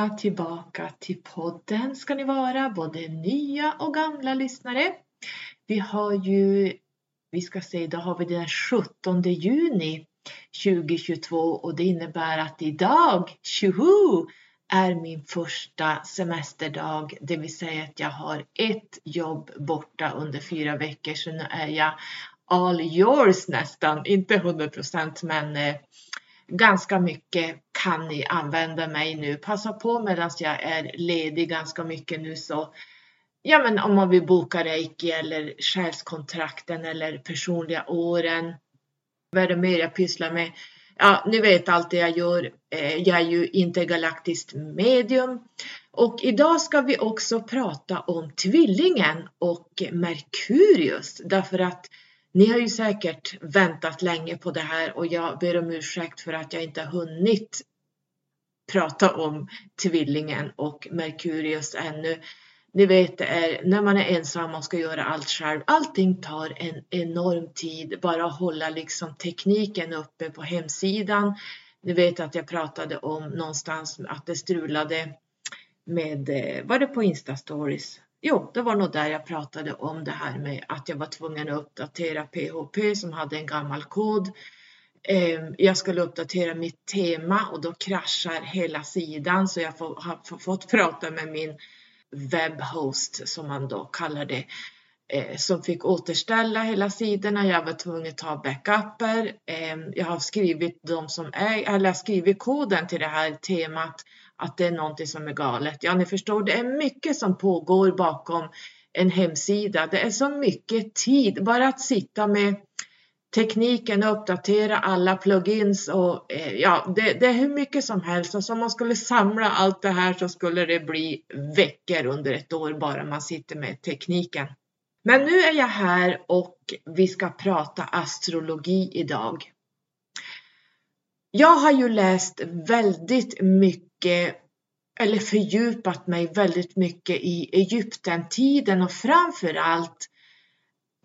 Välkomna tillbaka till podden. Ska ni vara, både nya och gamla lyssnare. Vi har ju, vi ska se, då har vi den 17 juni 2022 och det innebär att idag, tjoho, är min första semesterdag, det vill säga att jag har ett jobb borta under fyra veckor. Så nu är jag all yours nästan, inte 100 procent men eh, ganska mycket kan ni använda mig nu. Passa på medan jag är ledig ganska mycket nu så ja, men om man vill boka reiki eller själskontrakten eller personliga åren. Vad är det mer jag pysslar med? Ja, ni vet allt det jag gör. Eh, jag är ju intergalaktiskt medium och idag ska vi också prata om tvillingen och Merkurius därför att ni har ju säkert väntat länge på det här och jag ber om ursäkt för att jag inte har hunnit prata om tvillingen och Merkurius ännu. Ni vet, det är när man är ensam och ska göra allt själv. Allting tar en enorm tid. Bara hålla liksom tekniken uppe på hemsidan. Ni vet att jag pratade om någonstans att det strulade med, eh, var det på Insta stories? Jo, det var nog där jag pratade om det här med att jag var tvungen att uppdatera PHP som hade en gammal kod. Ehm, jag skulle uppdatera mitt tema och då kraschar hela sidan så jag har fått prata med min webbhost som man då kallar det eh, som fick återställa hela sidorna. Jag var tvungen att ta backuper. Eh, jag har skrivit de som är, eller skrivit koden till det här temat att det är någonting som är galet. Ja, ni förstår, det är mycket som pågår bakom en hemsida. Det är så mycket tid bara att sitta med tekniken och uppdatera alla plugins och eh, ja, det, det, är hur mycket som helst. Alltså om man skulle samla allt det här så skulle det bli veckor under ett år bara man sitter med tekniken. Men nu är jag här och vi ska prata astrologi idag. Jag har ju läst väldigt mycket eller fördjupat mig väldigt mycket i Egyptentiden och framförallt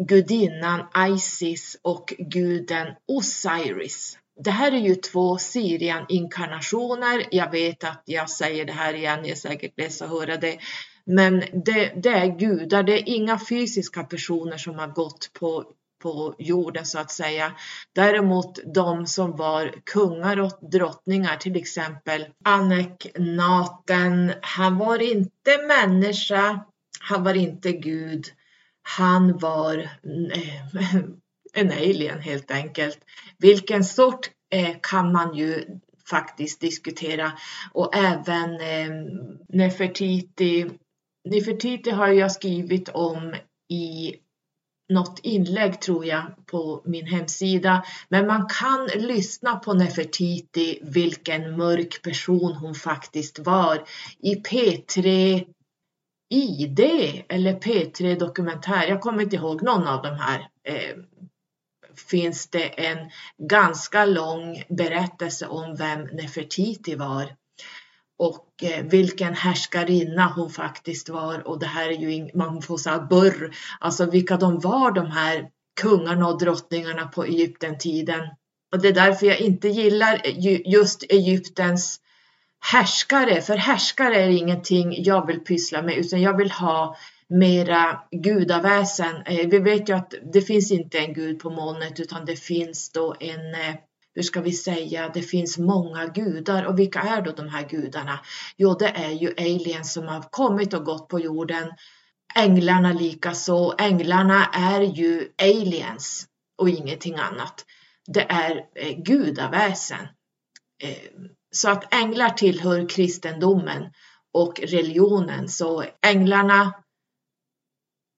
gudinnan Isis och guden Osiris. Det här är ju två Sirian-inkarnationer. Jag vet att jag säger det här igen, ni är säkert ledsen att höra det. Men det, det, är gudar, det är inga fysiska personer som har gått på på jorden så att säga. Däremot de som var kungar och drottningar, till exempel Aneknaten, han var inte människa, han var inte Gud, han var en alien helt enkelt. Vilken sort eh, kan man ju faktiskt diskutera och även eh, Nefertiti. Nefertiti har jag skrivit om i något inlägg tror jag på min hemsida. Men man kan lyssna på Nefertiti, vilken mörk person hon faktiskt var i P3 ID eller P3 Dokumentär. Jag kommer inte ihåg någon av de här. Eh, finns det en ganska lång berättelse om vem Nefertiti var och eh, vilken härskarinna hon faktiskt var och det här är ju, man får säga burr, alltså vilka de var de här kungarna och drottningarna på Egypten-tiden. Och det är därför jag inte gillar just Egyptens härskare, för härskare är ingenting jag vill pyssla med utan jag vill ha mera gudaväsen. Eh, vi vet ju att det finns inte en gud på molnet utan det finns då en eh, hur ska vi säga, det finns många gudar och vilka är då de här gudarna? Jo, det är ju aliens som har kommit och gått på jorden. Änglarna likaså. Änglarna är ju aliens och ingenting annat. Det är eh, gudaväsen. Eh, så att änglar tillhör kristendomen och religionen. Så änglarna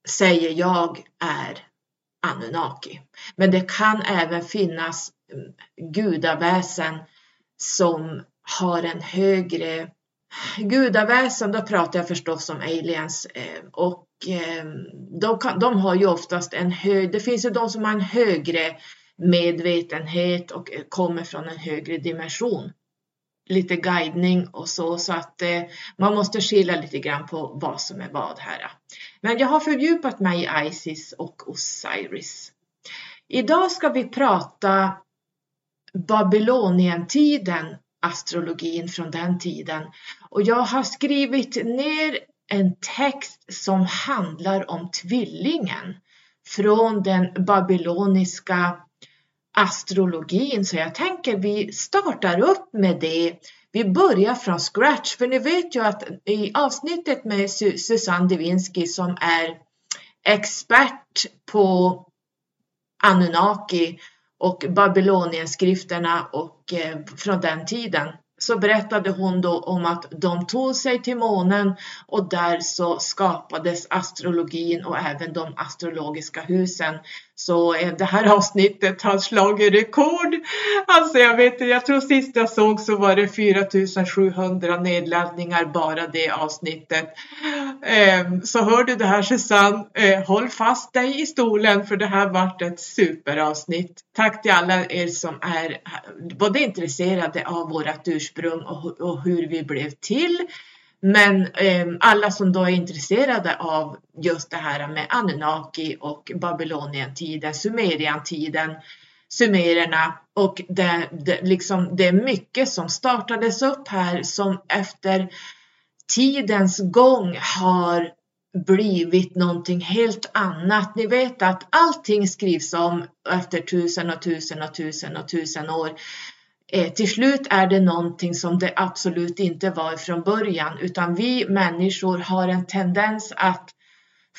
säger jag är Anunnaki. Men det kan även finnas mm, gudaväsen som har en högre gudaväsen, då pratar jag förstås om aliens eh, och ehm, de, kan, de har ju oftast en hög, det finns ju de som har en högre medvetenhet och eh, kommer från en högre dimension. Lite guidning och så, så att eh, man måste skilja lite grann på vad som är vad här. Men jag har fördjupat mig i Isis och Osiris. Idag ska vi prata Babylonientiden astrologin från den tiden. Och jag har skrivit ner en text som handlar om tvillingen från den babyloniska astrologin. Så jag tänker vi startar upp med det. Vi börjar från scratch, för ni vet ju att i avsnittet med Susanne Divinsky som är expert på Anunnaki och Babylonienskrifterna och eh, från den tiden så berättade hon då om att de tog sig till månen och där så skapades astrologin och även de astrologiska husen. Så eh, det här avsnittet har slagit rekord. Alltså jag vet inte, jag tror sist jag såg så var det 4700 nedladdningar bara det avsnittet. Ehm, så hör du det här Susanne, ehm, håll fast dig i stolen för det här vart ett superavsnitt. Tack till alla er som är både intresserade av vårt ursprung och hur vi blev till men ehm, alla som då är intresserade av just det här med Anunnaki och Babylonientiden, Sumeriantiden, sumererna och det, det, liksom, det är mycket som startades upp här som efter tidens gång har blivit någonting helt annat. Ni vet att allting skrivs om efter tusen och tusen och tusen och tusen år. Eh, till slut är det någonting som det absolut inte var från början utan vi människor har en tendens att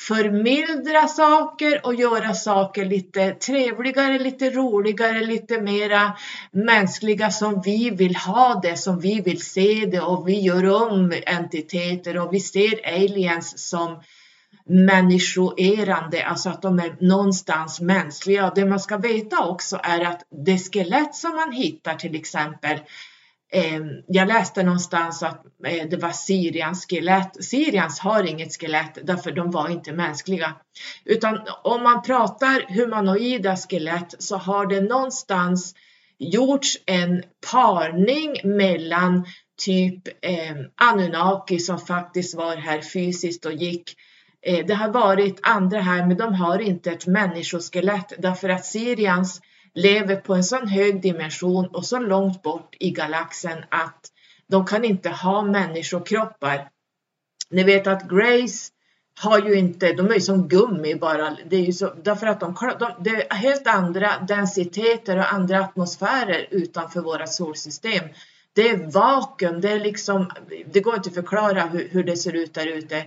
förmildra saker och göra saker lite trevligare, lite roligare, lite mera mänskliga som vi vill ha det, som vi vill se det och vi gör om entiteter och vi ser aliens som människoerande, alltså att de är någonstans mänskliga. Det man ska veta också är att det skelett som man hittar till exempel Ehm, jag läste någonstans att eh, det var Syrians skelett. Syrians har inget skelett därför de var inte mänskliga. Utan om man pratar humanoida skelett så har det någonstans gjorts en parning mellan typ eh, Anunnaki som faktiskt var här fysiskt och gick Eh, det har varit andra här, men de har inte ett människoskelett därför att Sirians lever på en sån hög dimension och så långt bort i galaxen att de kan inte ha människokroppar. Ni vet att Grace har ju inte, de är ju som gummi bara, det är ju så, därför att de, de, det är helt andra densiteter och andra atmosfärer utanför våra solsystem. Det är vakuum, det är liksom, det går inte att förklara hur, hur det ser ut där ute.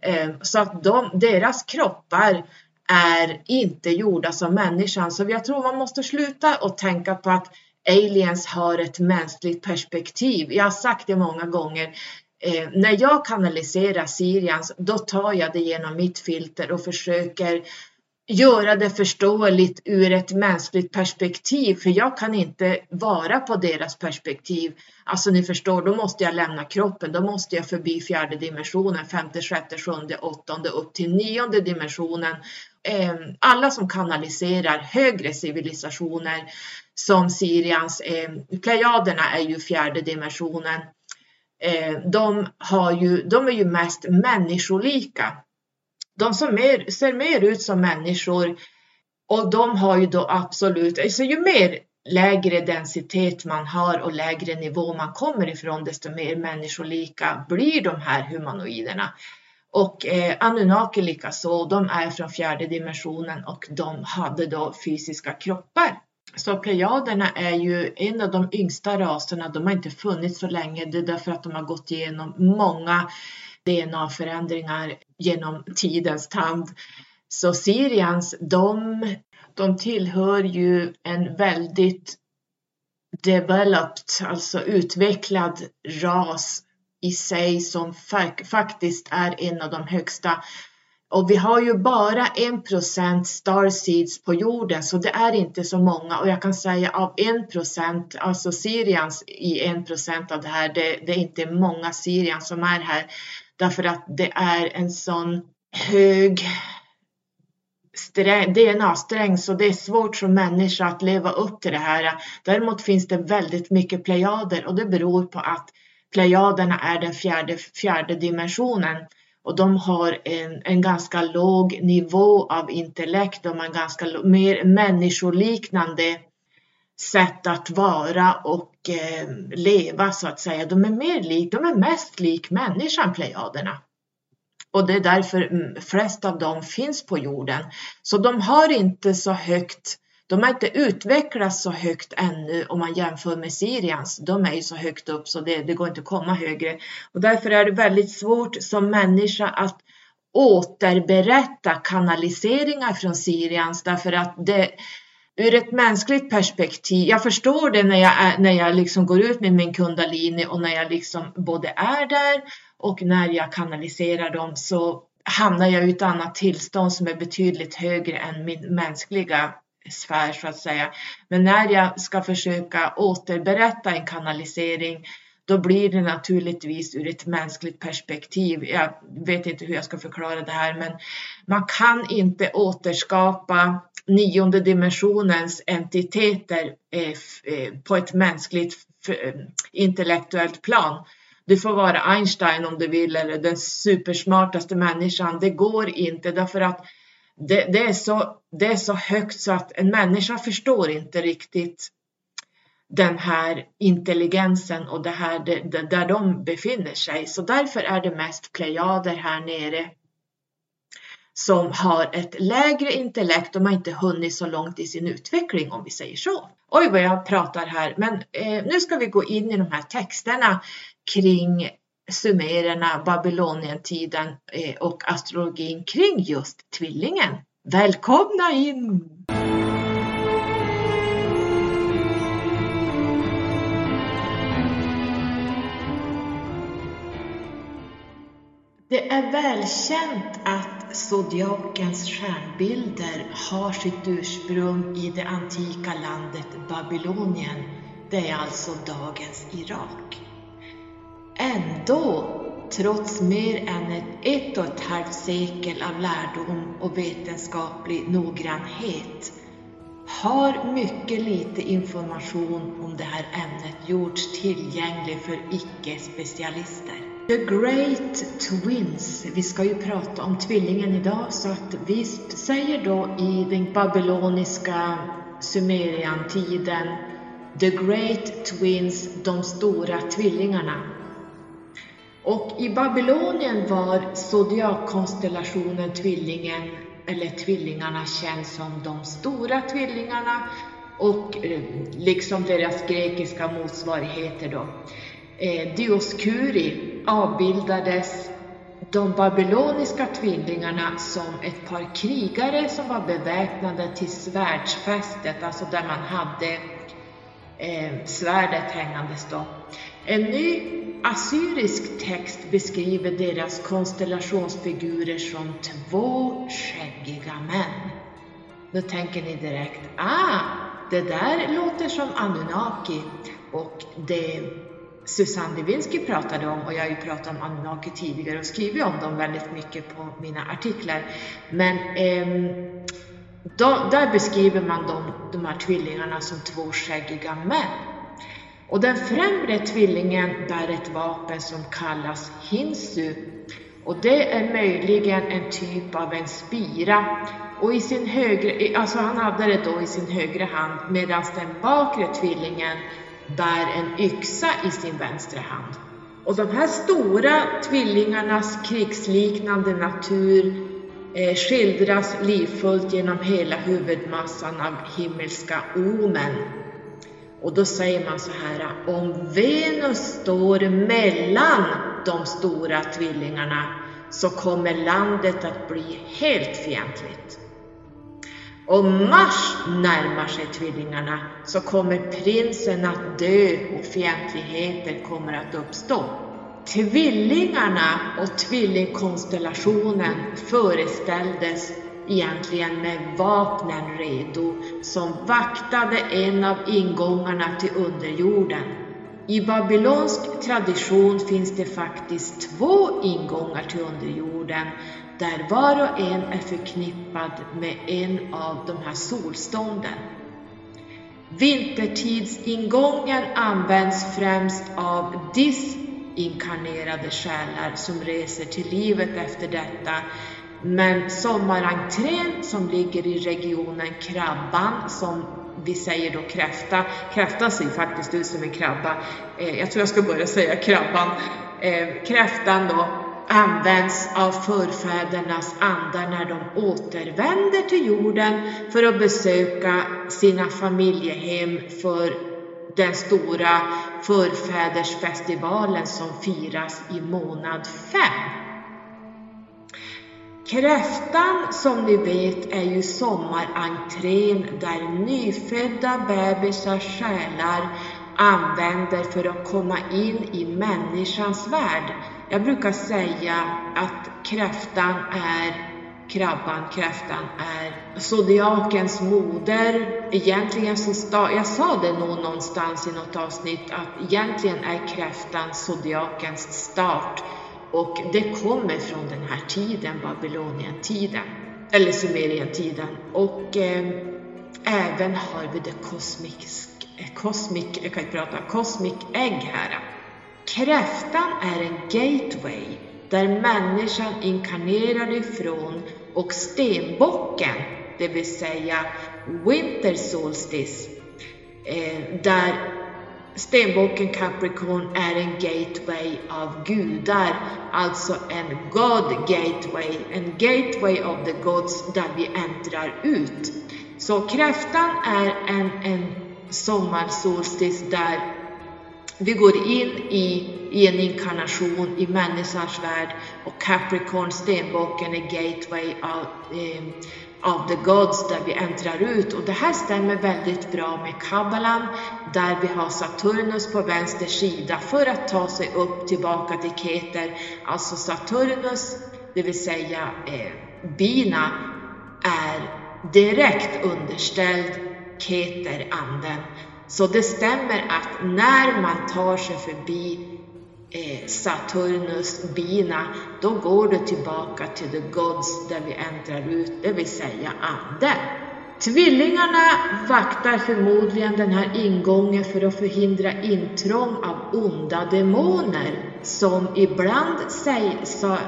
Eh, så att de, deras kroppar är inte gjorda som människan. Så jag tror man måste sluta och tänka på att aliens har ett mänskligt perspektiv. Jag har sagt det många gånger. Eh, när jag kanaliserar Sirians, då tar jag det genom mitt filter och försöker göra det förståeligt ur ett mänskligt perspektiv, för jag kan inte vara på deras perspektiv. Alltså ni förstår, då måste jag lämna kroppen, då måste jag förbi fjärde dimensionen, femte, sjätte, sjunde, åttonde upp till nionde dimensionen. Ehm, alla som kanaliserar högre civilisationer som Sirians, eh, Plejaderna är ju fjärde dimensionen. Eh, de, har ju, de är ju mest människolika de som mer, ser mer ut som människor och de har ju då absolut, alltså ju mer lägre densitet man har och lägre nivå man kommer ifrån desto mer människolika blir de här humanoiderna. Och eh, Anunnaki likaså, de är från fjärde dimensionen och de hade då fysiska kroppar. Så plejaderna är ju en av de yngsta raserna, de har inte funnits så länge, det är därför att de har gått igenom många DNA-förändringar genom tidens tand. Så Sirians, de, de tillhör ju en väldigt developed, alltså utvecklad ras i sig som faktiskt är en av de högsta. Och vi har ju bara en procent starseeds på jorden, så det är inte så många. Och jag kan säga av en procent, alltså Syrians i en procent av det här, det, det är inte många Syrians som är här. Därför att det är en sån hög DNA-sträng så det är svårt som människa att leva upp till det här. Däremot finns det väldigt mycket plejader och det beror på att plejaderna är den fjärde, fjärde dimensionen och de har en, en ganska låg nivå av intellekt. De har ganska mer människoliknande sätt att vara och eh, leva så att säga. De är mer lik, de är mest lik människan, plejaderna. Och det är därför mm, flest av dem finns på jorden. Så de har inte så högt de har inte utvecklats så högt ännu om man jämför med Sirians. De är ju så högt upp så det, det går inte att komma högre. Och därför är det väldigt svårt som människa att återberätta kanaliseringar från Sirians därför att det ur ett mänskligt perspektiv, jag förstår det när jag, när jag liksom går ut med min kundalini och när jag liksom både är där och när jag kanaliserar dem så hamnar jag i ett annat tillstånd som är betydligt högre än min mänskliga sfär så att säga. Men när jag ska försöka återberätta en kanalisering då blir det naturligtvis ur ett mänskligt perspektiv. Jag vet inte hur jag ska förklara det här, men man kan inte återskapa nionde dimensionens entiteter eh, eh, på ett mänskligt eh, intellektuellt plan. Du får vara Einstein om du vill eller den supersmartaste människan. Det går inte därför att det, det, är så, det är så högt så att en människa förstår inte riktigt den här intelligensen och det här det, det, där de befinner sig. Så därför är det mest plejader här nere som har ett lägre intellekt. De har inte hunnit så långt i sin utveckling om vi säger så. Oj vad jag pratar här, men eh, nu ska vi gå in i de här texterna kring sumererna, Babylonientiden eh, och astrologin kring just tvillingen. Välkomna in! Det är välkänt att zodiakens stjärnbilder har sitt ursprung i det antika landet Babylonien. Det är alltså dagens Irak. Ändå, trots mer än ett, ett och ett halvt sekel av lärdom och vetenskaplig noggrannhet, har mycket lite information om det här ämnet gjorts tillgänglig för icke-specialister. The Great Twins, vi ska ju prata om tvillingen idag, så att vi säger då i den babyloniska Sumerian-tiden The Great Twins, de stora tvillingarna. Och i Babylonien var zodiakkonstellationen tvillingen, eller tvillingarna, känd som de stora tvillingarna och eh, liksom deras grekiska motsvarigheter då. Eh, Dioskuri avbildades de babyloniska tvillingarna som ett par krigare som var beväpnade till svärdsfästet, alltså där man hade eh, svärdet hängandes då. En ny assyrisk text beskriver deras konstellationsfigurer som två skäggiga män. Då tänker ni direkt, ah, det där låter som Anunnaki och det Susanne Lewinsky pratade om och jag har ju pratat om Anunnaki tidigare och skrivit om dem väldigt mycket på mina artiklar. Men eh, då, där beskriver man dem, de här tvillingarna som två skäggiga män. Och den främre tvillingen bär ett vapen som kallas hinsu och det är möjligen en typ av en spira och i sin högre, alltså han hade det då i sin högra hand medan den bakre tvillingen bär en yxa i sin vänstra hand. Och de här stora tvillingarnas krigsliknande natur eh, skildras livfullt genom hela huvudmassan av himmelska omen. Och då säger man så här, om Venus står mellan de stora tvillingarna så kommer landet att bli helt fientligt. Om Mars närmar sig tvillingarna så kommer prinsen att dö och fientligheter kommer att uppstå. Tvillingarna och tvillingkonstellationen föreställdes egentligen med vapnen redo som vaktade en av ingångarna till underjorden. I babylonsk tradition finns det faktiskt två ingångar till underjorden där var och en är förknippad med en av de här solstånden. Vintertidsingången används främst av disinkarnerade själar som reser till livet efter detta, men sommarentrén som ligger i regionen Krabban som vi säger då kräfta. Kräftan ser faktiskt ut som en krabba. Eh, jag tror jag ska börja säga krabban. Eh, kräftan då används av förfädernas andar när de återvänder till jorden för att besöka sina familjehem för den stora förfädersfestivalen som firas i månad 5. Kräftan som ni vet är ju sommarentrén där nyfödda bebisars själar använder för att komma in i människans värld. Jag brukar säga att kräftan är krabban, kräftan, är zodiakens moder. Egentligen så, sta, jag sa det nog någonstans i något avsnitt, att egentligen är kräftan zodiakens start. Och det kommer från den här tiden, Babylonien-tiden, eller Sumerien-tiden. Och eh, även har vi det cosmic, cosmic, eh, jag kan inte prata, egg här. Kräftan är en gateway där människan inkarnerar ifrån och stenbocken, det vill säga Winter Solstice, eh, där stenbocken Capricorn är en gateway av gudar, alltså en God gateway, en gateway of the gods där vi äntrar ut. Så kräftan är en, en sommarsolstis där vi går in i, i en inkarnation i människans värld och Capricorn, stenbocken, är gateway av, eh, av the gods där vi äntrar ut. Och det här stämmer väldigt bra med kabbalan där vi har Saturnus på vänster sida för att ta sig upp tillbaka till Keter. Alltså Saturnus, det vill säga eh, Bina, är direkt underställd Keter-anden. Så det stämmer att när man tar sig förbi Eh, Saturnus bina, då går du tillbaka till the gods där vi äntrar ut, det vill säga anden. Tvillingarna vaktar förmodligen den här ingången för att förhindra intrång av onda demoner som ibland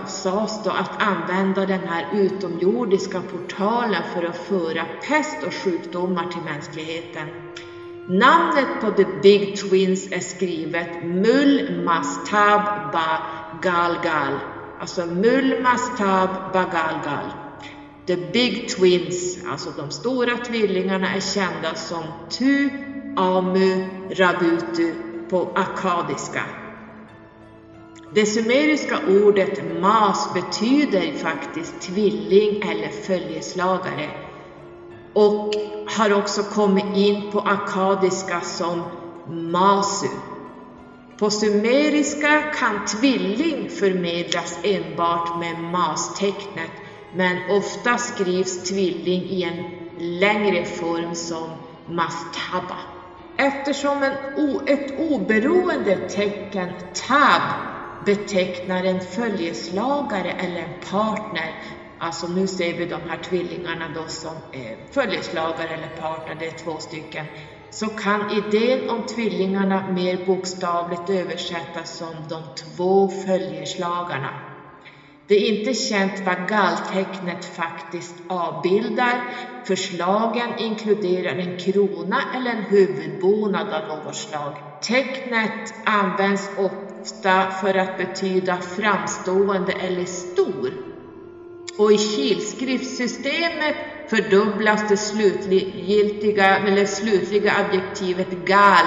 sades då att använda den här utomjordiska portalen för att föra pest och sjukdomar till mänskligheten. Namnet på The Big Twins är skrivet Mul Mastab Ba Galgal. Alltså Mul Mastab Ba Galgal. The Big Twins, alltså de stora tvillingarna, är kända som Tu Amu Rabutu på akadiska. Det sumeriska ordet mas betyder faktiskt tvilling eller följeslagare och har också kommit in på akadiska som masu. På sumeriska kan tvilling förmedlas enbart med mastecknet, men ofta skrivs tvilling i en längre form som mastaba. Eftersom en ett oberoende tecken, tab, betecknar en följeslagare eller en partner Alltså nu ser vi de här tvillingarna då som eh, följeslagare eller partner, det är två stycken. Så kan idén om tvillingarna mer bokstavligt översättas som de två följeslagarna. Det är inte känt vad galltecknet faktiskt avbildar. Förslagen inkluderar en krona eller en huvudbonad av något slag. Tecknet används ofta för att betyda framstående eller stor och i kilskriftssystemet fördubblas det slutgiltiga, eller slutliga adjektivet gal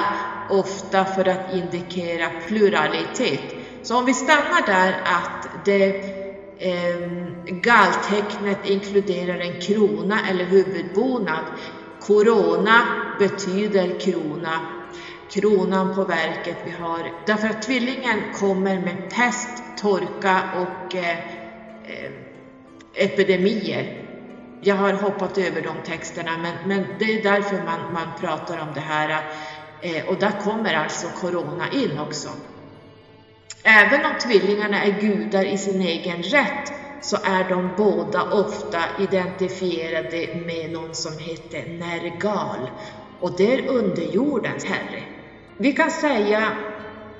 ofta för att indikera pluralitet. Så om vi stannar där att det eh, galltecknet inkluderar en krona eller huvudbonad. Corona betyder krona, kronan på verket vi har. Därför att tvillingen kommer med pest, torka och eh, eh epidemier. Jag har hoppat över de texterna, men, men det är därför man, man pratar om det här. Eh, och där kommer alltså corona in också. Även om tvillingarna är gudar i sin egen rätt så är de båda ofta identifierade med någon som heter Nergal och det är underjordens herre. Vi kan säga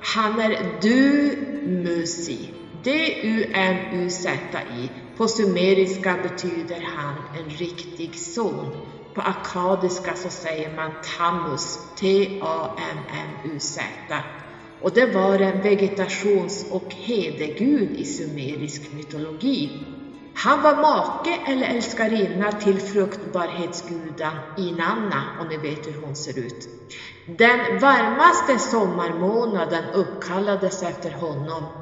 han är du musi, D-U-M-U-Z-I på sumeriska betyder han en riktig son. På akadiska så säger man Tammuz, T-A-M-M-U-Z. Och det var en vegetations och hedegud i sumerisk mytologi. Han var make eller älskarinna till fruktbarhetsguden Inanna, och ni vet hur hon ser ut. Den varmaste sommarmånaden uppkallades efter honom.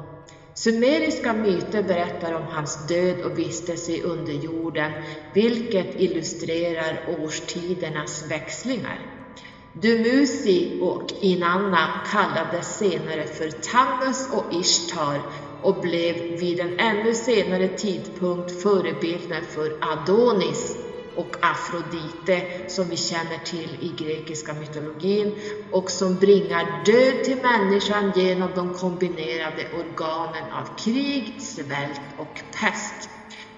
Sumeriska myter berättar om hans död och vistelse i underjorden, vilket illustrerar årstidernas växlingar. Dumuzi och Inanna kallades senare för Tammuz och Ishtar och blev vid en ännu senare tidpunkt förebilden för Adonis och Afrodite som vi känner till i grekiska mytologin och som bringar död till människan genom de kombinerade organen av krig, svält och pest.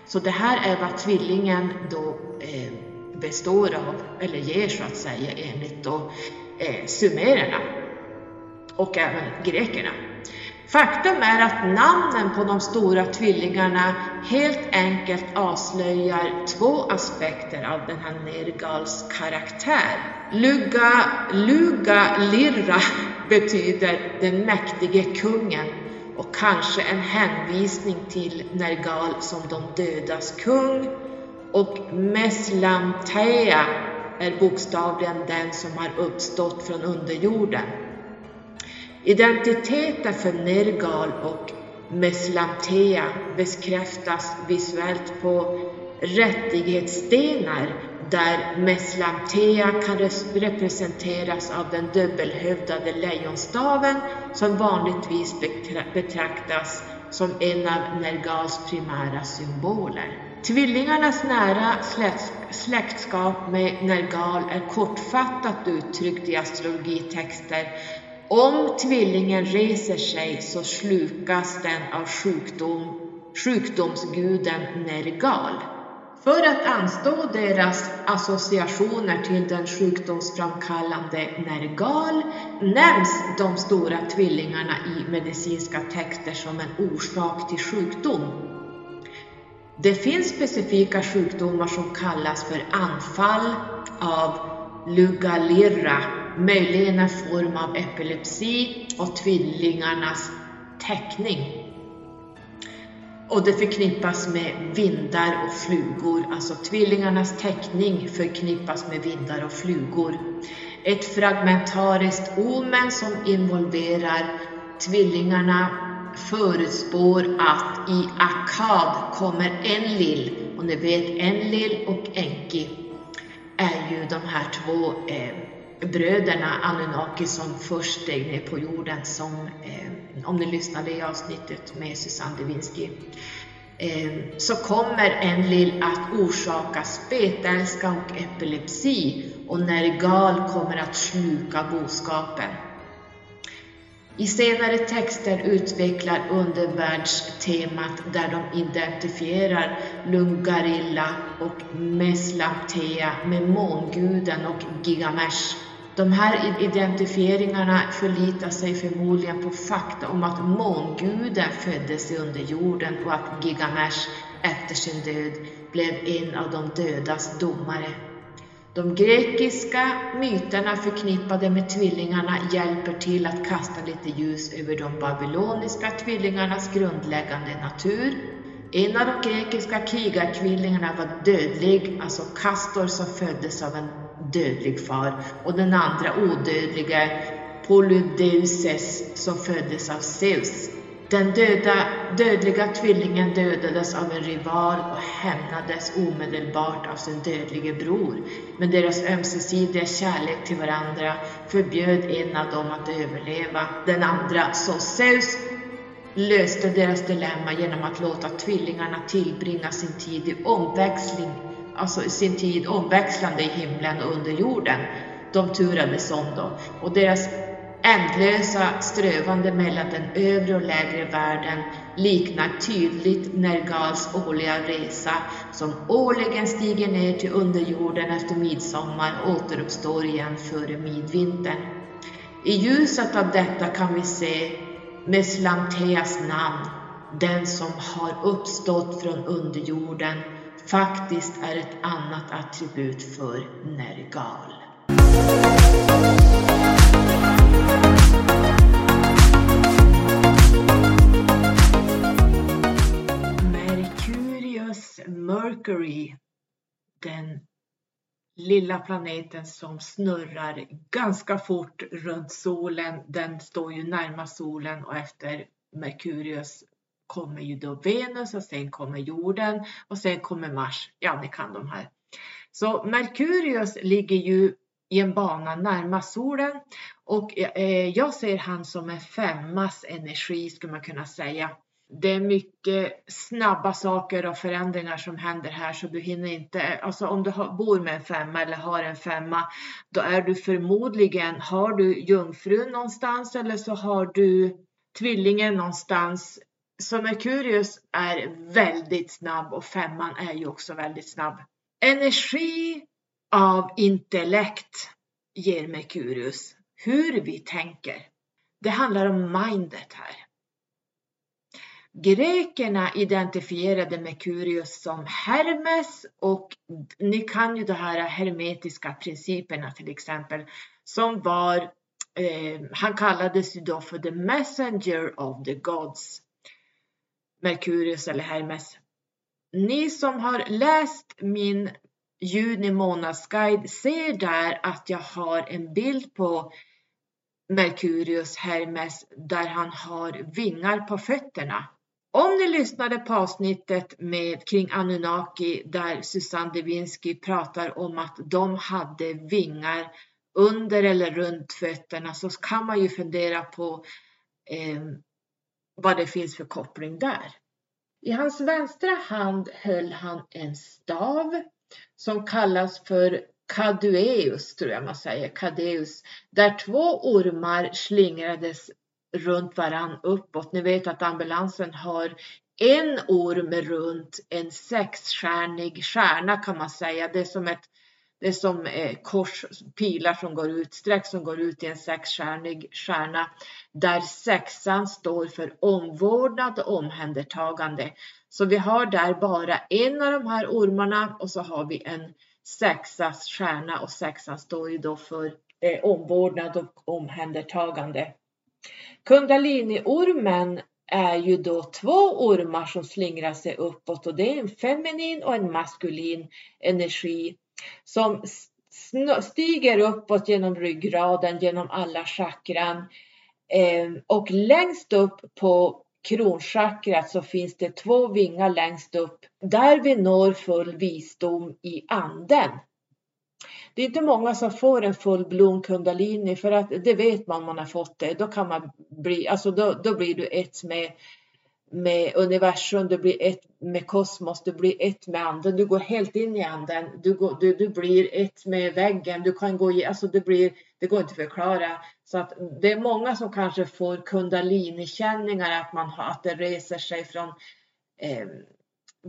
Så det här är vad tvillingen då eh, består av, eller ger så att säga enligt då eh, sumererna och även grekerna. Faktum är att namnen på de stora tvillingarna helt enkelt avslöjar två aspekter av den här Nergals karaktär. Luga, Luga Lirra betyder den mäktige kungen och kanske en hänvisning till Nergal som de dödas kung och Meslamtea är bokstavligen den som har uppstått från underjorden. Identiteten för Nergal och Meslatea bekräftas visuellt på rättighetsstenar där Meslatea kan representeras av den dubbelhövdade lejonstaven som vanligtvis betraktas som en av Nergals primära symboler. Tvillingarnas nära släktskap med Nergal är kortfattat uttryckt i astrologitexter om tvillingen reser sig så slukas den av sjukdom, sjukdomsguden Nergal. För att anstå deras associationer till den sjukdomsframkallande Nergal nämns de stora tvillingarna i medicinska texter som en orsak till sjukdom. Det finns specifika sjukdomar som kallas för anfall av Lugalirra möjligen en form av epilepsi och tvillingarnas täckning. Och det förknippas med vindar och flugor, alltså tvillingarnas täckning förknippas med vindar och flugor. Ett fragmentariskt omen som involverar tvillingarna förutspår att i Akkad kommer Enlil, och ni vet Enlil och Enki är ju de här två eh, bröderna Anunnaki som först steg ner på jorden som, eh, om ni lyssnade i avsnittet med Susanne Devinsky, eh, så kommer Enlil att orsaka spetälska och epilepsi och Nergal kommer att sluka boskapen. I senare texter utvecklar undervärldstemat där de identifierar Lungarilla och Meslamtea med månguden och Gigamesh de här identifieringarna förlitar sig förmodligen på fakta om att månguden föddes i underjorden och att Gigamesh efter sin död blev en av de dödas domare. De grekiska myterna förknippade med tvillingarna hjälper till att kasta lite ljus över de babyloniska tvillingarnas grundläggande natur. En av de grekiska krigartvillingarna var dödlig, alltså Kastor som föddes av en dödlig far och den andra odödlige Polydeuces som föddes av Zeus. Den döda, dödliga tvillingen dödades av en rival och hämnades omedelbart av sin dödlige bror. Men deras ömsesidiga kärlek till varandra förbjöd en av dem att överleva. Den andra, så Zeus, löste deras dilemma genom att låta tvillingarna tillbringa sin tid i omväxling alltså sin tid omväxlande i himlen och under jorden. De turades om då. Och deras ändlösa strövande mellan den övre och lägre världen liknar tydligt Nergals årliga resa som årligen stiger ner till underjorden efter midsommar och återuppstår igen före midvintern. I ljuset av detta kan vi se Meslamteas namn, den som har uppstått från underjorden faktiskt är ett annat attribut för Nergal. Merkurius Mercury, den lilla planeten som snurrar ganska fort runt solen. Den står ju närmast solen och efter Merkurius kommer ju då Venus och sen kommer jorden och sen kommer Mars. Ja, ni kan de här. Så Merkurius ligger ju i en bana närmast solen och eh, jag ser han som en femmas energi skulle man kunna säga. Det är mycket snabba saker och förändringar som händer här så du hinner inte, alltså om du bor med en femma eller har en femma, då är du förmodligen, har du jungfrun någonstans eller så har du tvillingen någonstans. Så Merkurius är väldigt snabb och femman är ju också väldigt snabb. Energi av intellekt ger Merkurius. Hur vi tänker. Det handlar om mindet här. Grekerna identifierade Merkurius som Hermes och ni kan ju de här hermetiska principerna till exempel som var, eh, han kallades ju då för the messenger of the gods. Merkurius eller Hermes. Ni som har läst min juni månadsguide ser där att jag har en bild på Merkurius Hermes där han har vingar på fötterna. Om ni lyssnade på avsnittet med kring Anunnaki där Susanne Devinsky pratar om att de hade vingar under eller runt fötterna så kan man ju fundera på eh, vad det finns för koppling där. I hans vänstra hand höll han en stav som kallas för Cadueus, tror jag man säger, Cadeus, där två ormar slingrades runt varann uppåt. Ni vet att ambulansen har en orm runt en sexstjärnig stjärna kan man säga. Det är som ett det är som eh, kors, pilar som går ut, streck som går ut i en sexstjärnig stjärna där sexan står för omvårdnad och omhändertagande. Så vi har där bara en av de här ormarna och så har vi en sexas stjärna och sexan står ju då för eh, omvårdnad och omhändertagande. Kundaliniormen är ju då två ormar som slingrar sig uppåt och det är en feminin och en maskulin energi som stiger uppåt genom ryggraden, genom alla chakran. Ehm, och längst upp på kronchakrat så finns det två vingar längst upp där vi når full visdom i anden. Det är inte många som får en fullblom kundalini för att det vet man om man har fått det. Då kan man bli, alltså då, då blir du ett med, med universum, du blir ett med kosmos, du blir ett med anden, du går helt in i anden, du, går, du, du blir ett med väggen, du kan gå i, alltså det blir, det går inte att förklara. Så att det är många som kanske får kundalini-känningar, att, man, att det reser sig från eh,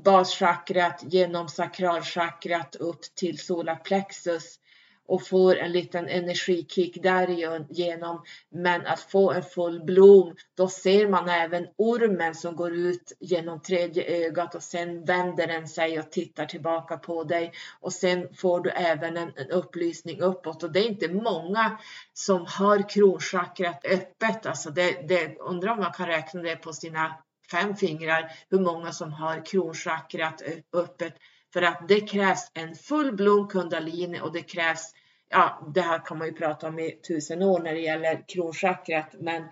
baschakrat genom sakralchakrat upp till solarplexus och får en liten energikick därigenom. Men att få en full blom, då ser man även ormen som går ut genom tredje ögat och sen vänder den sig och tittar tillbaka på dig och sen får du även en, en upplysning uppåt och det är inte många som har kronchakrat öppet. Alltså det, det undrar om man kan räkna det på sina fem fingrar hur många som har kronchakrat öppet för att det krävs en full blom kundalini och det krävs, ja det här kan man ju prata om i tusen år när det gäller kronchakrat men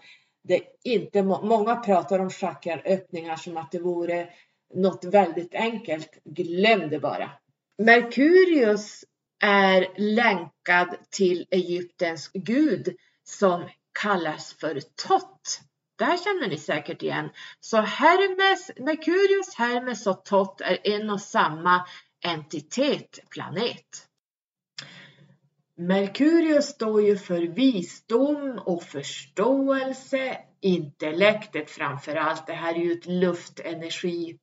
det är inte, många pratar om chakraöppningar som att det vore något väldigt enkelt. Glöm det bara. Merkurius är länkad till Egyptens gud som kallas för Tot. Det här känner ni säkert igen. Så Hermes, Merkurius, Hermes och Tot är en och samma entitet, planet. Merkurius står ju för visdom och förståelse, intellektet framför allt. Det här är ju ett luftenergi.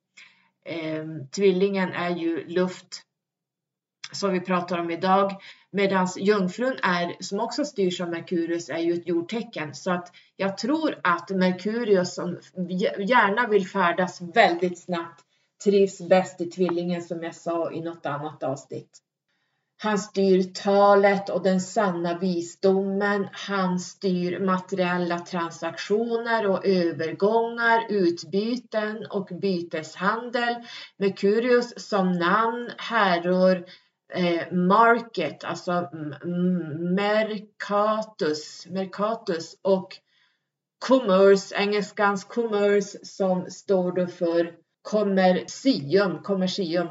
Ehm, tvillingen är ju luft som vi pratar om idag. Medan jungfrun är, som också styrs av Merkurius, är ju ett jordtecken. Så att jag tror att Merkurius som gärna vill färdas väldigt snabbt trivs bäst i tvillingen som jag sa i något annat avsnitt. Han styr talet och den sanna visdomen. Han styr materiella transaktioner och övergångar, utbyten och byteshandel. Merkurius som namn härrör eh, market, alltså mercatus, mercatus och commerce, engelskans commerce som står då för kommersium, kommersium.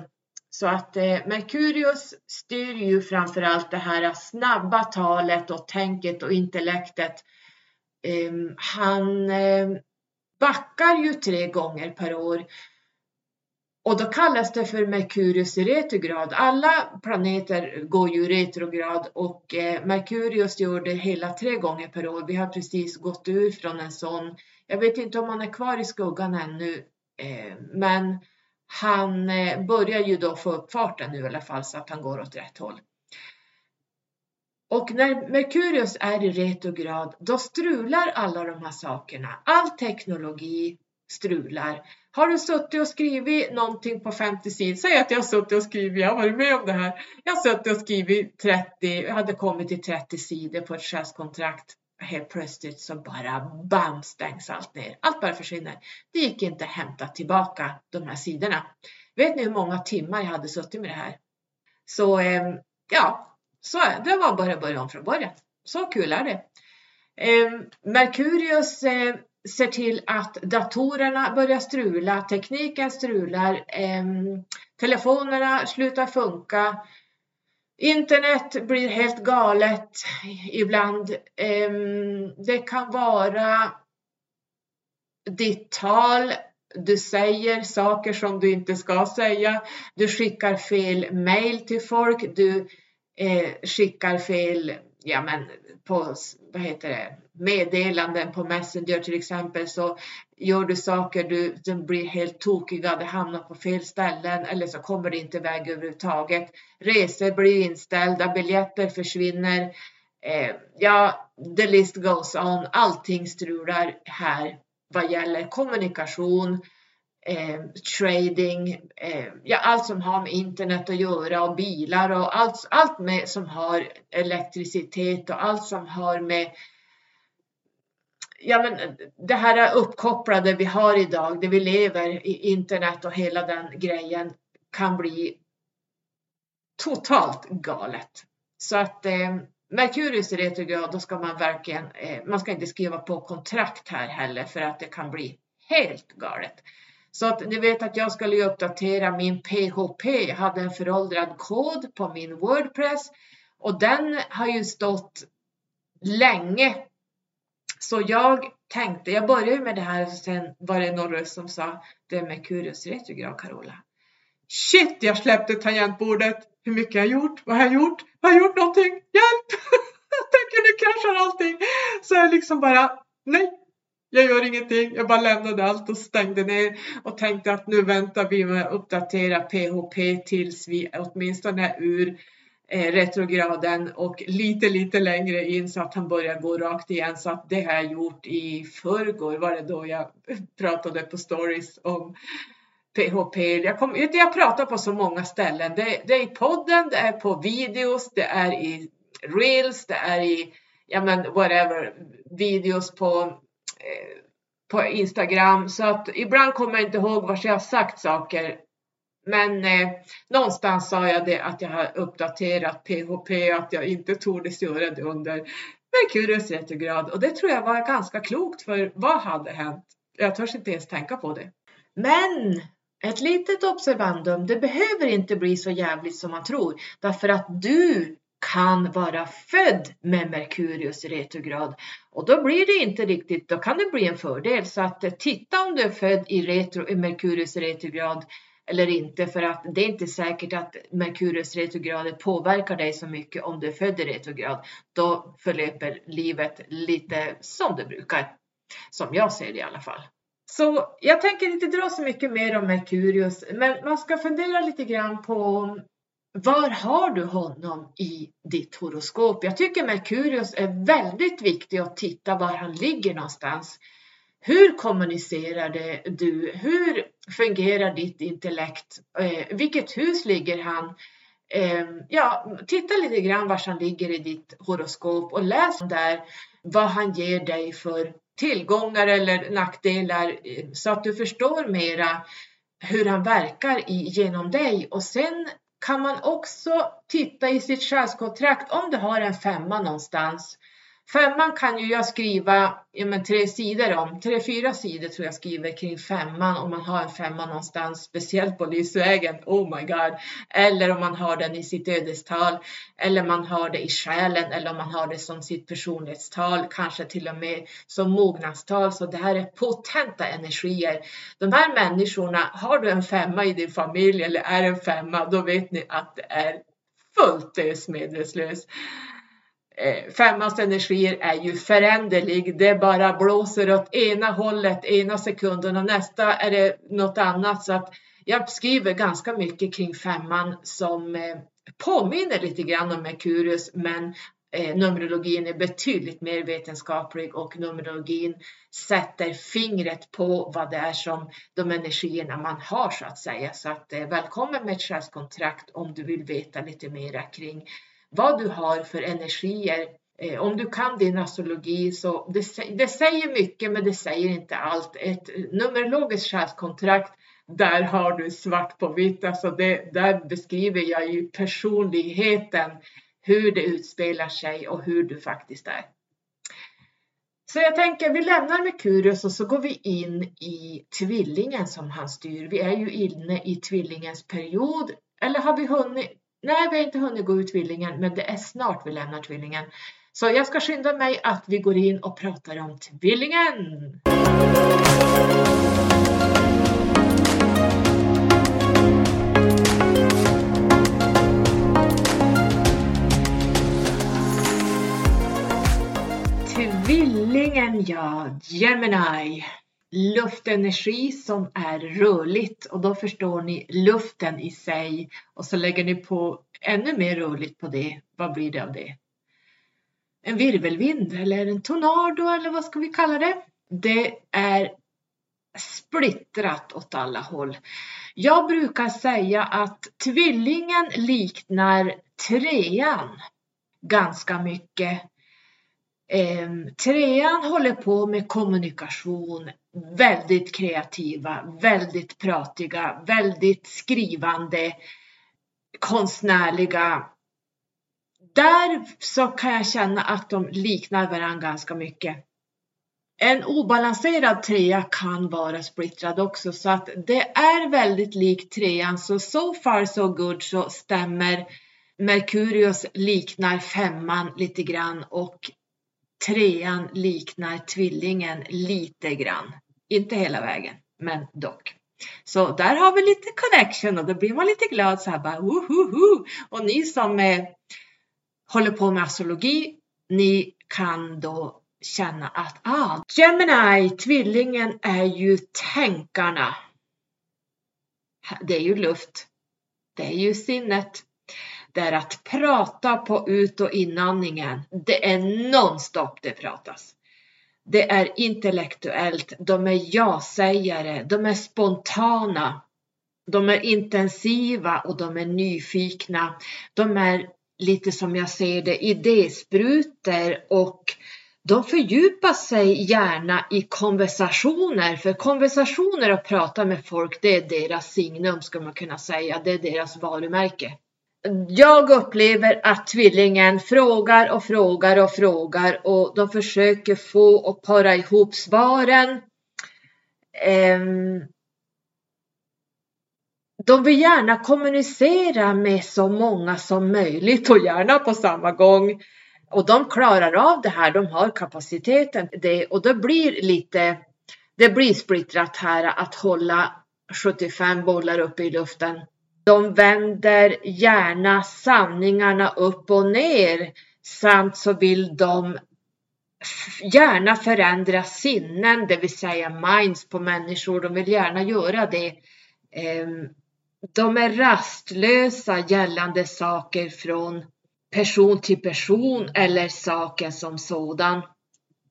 Så att eh, Merkurius styr ju framförallt det här snabba talet och tänket och intellektet. Eh, han eh, backar ju tre gånger per år och då kallas det för Merkurius i retrograd. Alla planeter går ju i retrograd och eh, Merkurius gör det hela tre gånger per år. Vi har precis gått ur från en sån. Jag vet inte om han är kvar i skuggan ännu, eh, men han eh, börjar ju då få upp farten nu i alla fall så att han går åt rätt håll. Och när Merkurius är i retrograd, då strular alla de här sakerna. All teknologi strular. Har du suttit och skrivit någonting på 50 sidor, säg att jag har suttit och skrivit, jag har varit med om det här. Jag har suttit och skrivit 30, jag hade kommit till 30 sidor på ett chefskontrakt. Helt plötsligt så bara bam stängs allt ner. Allt bara försvinner. Det gick inte att hämta tillbaka de här sidorna. Vet ni hur många timmar jag hade suttit med det här? Så eh, ja, så det var bara att börja om från början. Så kul är det. Eh, Merkurius eh, ser till att datorerna börjar strula, tekniken strular, eh, telefonerna slutar funka, internet blir helt galet ibland. Eh, det kan vara ditt tal, du säger saker som du inte ska säga, du skickar fel mail till folk, du eh, skickar fel ja, men på vad heter det, meddelanden på Messenger till exempel så gör du saker, du, de blir helt tokiga, det hamnar på fel ställen eller så kommer det inte iväg överhuvudtaget. Resor blir inställda, biljetter försvinner. Eh, ja, the list goes on. Allting strular här vad gäller kommunikation, eh, trading, eh, ja, allt som har med internet att göra och bilar och allt, allt med, som har elektricitet och allt som har med ja, men eh, det här uppkopplade vi har idag, det vi lever i internet och hela den grejen kan bli totalt galet. Så att eh, Merkurius i retrograd, då ska man verkligen, eh, man ska inte skriva på kontrakt här heller för att det kan bli helt galet. Så att ni vet att jag skulle uppdatera min PHP. Jag hade en föråldrad kod på min Wordpress och den har ju stått länge. Så jag tänkte, jag började med det här och sen var det någon röst som sa det är Merkurius retrograd Carola. Shit, jag släppte tangentbordet. Hur mycket har jag gjort? Vad har jag gjort? Har jag gjort någonting? Hjälp! jag tänker nu kraschar allting. Så jag liksom bara, nej, jag gör ingenting, jag bara lämnade allt och stängde ner och tänkte att nu väntar vi med att uppdatera PHP tills vi åtminstone är ur Eh, retrograden och lite, lite längre in så att han börjar gå rakt igen. Så att det har jag gjort i förrgår var det då jag pratade på stories om PHP. Jag, kom, jag pratar på så många ställen. Det, det är i podden, det är på videos, det är i reels, det är i ja men whatever, videos på Eh, på Instagram så att ibland kommer jag inte ihåg var jag har sagt saker. Men eh, någonstans sa jag det att jag har uppdaterat PHP, att jag inte tordes göra det under Merkurius retrograd och det tror jag var ganska klokt för vad hade hänt? Jag törs inte ens tänka på det. Men ett litet observandum, det behöver inte bli så jävligt som man tror därför att du kan vara född med Merkurius retrograd och då blir det inte riktigt, då kan det bli en fördel. Så att eh, titta om du är född i, retro, i Merkurius retrograd eller inte för att det är inte säkert att Merkurius retrograder påverkar dig så mycket om du är född i retrograd. Då förlöper livet lite som det brukar, som jag ser det i alla fall. Så jag tänker inte dra så mycket mer om Merkurius, men man ska fundera lite grann på var har du honom i ditt horoskop? Jag tycker Merkurius är väldigt viktig att titta var han ligger någonstans. hur kommunicerar du? Hur fungerar ditt intellekt? Eh, vilket hus ligger han? Eh, ja, titta lite grann var han ligger i ditt horoskop och läs där vad han ger dig för tillgångar eller nackdelar eh, så att du förstår mera hur han verkar i, genom dig och sen kan man också titta i sitt själskontrakt om du har en femma någonstans Femman kan ju jag skriva ja, men tre sidor om, tre, fyra sidor tror jag skriver kring femman om man har en femma någonstans, speciellt på livsvägen, oh my god, eller om man har den i sitt ödestal, eller man har det i själen, eller om man har det som sitt personlighetstal, kanske till och med som mognadstal, så det här är potenta energier. De här människorna, har du en femma i din familj eller är en femma, då vet ni att det är fullt ös medvetslös Eh, femmans energier är ju föränderlig. Det bara blåser åt ena hållet ena sekunden och nästa är det något annat. Så att jag skriver ganska mycket kring femman som eh, påminner lite grann om Merkurius men eh, Numerologin är betydligt mer vetenskaplig och numerologin sätter fingret på vad det är som de energierna man har så att säga. Så att välkommen med ett själskontrakt om du vill veta lite mera kring vad du har för energier. Eh, om du kan din astrologi så det, det säger mycket men det säger inte allt. Ett numerologiskt själskontrakt där har du svart på vitt, alltså det, där beskriver jag ju personligheten, hur det utspelar sig och hur du faktiskt är. Så jag tänker vi lämnar Merkurius och så går vi in i tvillingen som han styr. Vi är ju inne i tvillingens period. Eller har vi hunnit? Nej, vi har inte hunnit gå ut tvillingen, men det är snart vi lämnar tvillingen. Så jag ska skynda mig att vi går in och pratar om tvillingen. Tvillingen, ja, Gemini luftenergi som är rörligt och då förstår ni luften i sig och så lägger ni på ännu mer rörligt på det. Vad blir det av det? En virvelvind eller en tornado eller vad ska vi kalla det? Det är splittrat åt alla håll. Jag brukar säga att tvillingen liknar trean ganska mycket. Ehm, trean håller på med kommunikation, väldigt kreativa, väldigt pratiga, väldigt skrivande, konstnärliga. Där så kan jag känna att de liknar varandra ganska mycket. En obalanserad trea kan vara splittrad också så att det är väldigt likt trean så so far so good så stämmer Merkurius liknar femman lite grann och trean liknar tvillingen lite grann. Inte hela vägen, men dock. Så där har vi lite connection och då blir man lite glad så här bara wohoho. Och ni som eh, håller på med astrologi, ni kan då känna att ah, Gemini, tvillingen är ju tänkarna. Det är ju luft. Det är ju sinnet. Det är att prata på ut och inandningen. Det är nonstop det pratas. Det är intellektuellt, de är ja-sägare, de är spontana, de är intensiva och de är nyfikna. De är lite som jag ser det idésprutor och de fördjupar sig gärna i konversationer, för konversationer och prata med folk, det är deras signum ska man kunna säga, det är deras varumärke jag upplever att tvillingen frågar och frågar och frågar och de försöker få och para ihop svaren. Ehm, de vill gärna kommunicera med så många som möjligt och gärna på samma gång. Och de klarar av det här, de har kapaciteten det och det blir lite, det blir splittrat här att hålla 75 bollar uppe i luften. De vänder gärna sanningarna upp och ner samt så vill de gärna förändra sinnen, det vill säga minds på människor. De vill gärna göra det. Ehm, de är rastlösa gällande saker från person till person eller saken som sådan.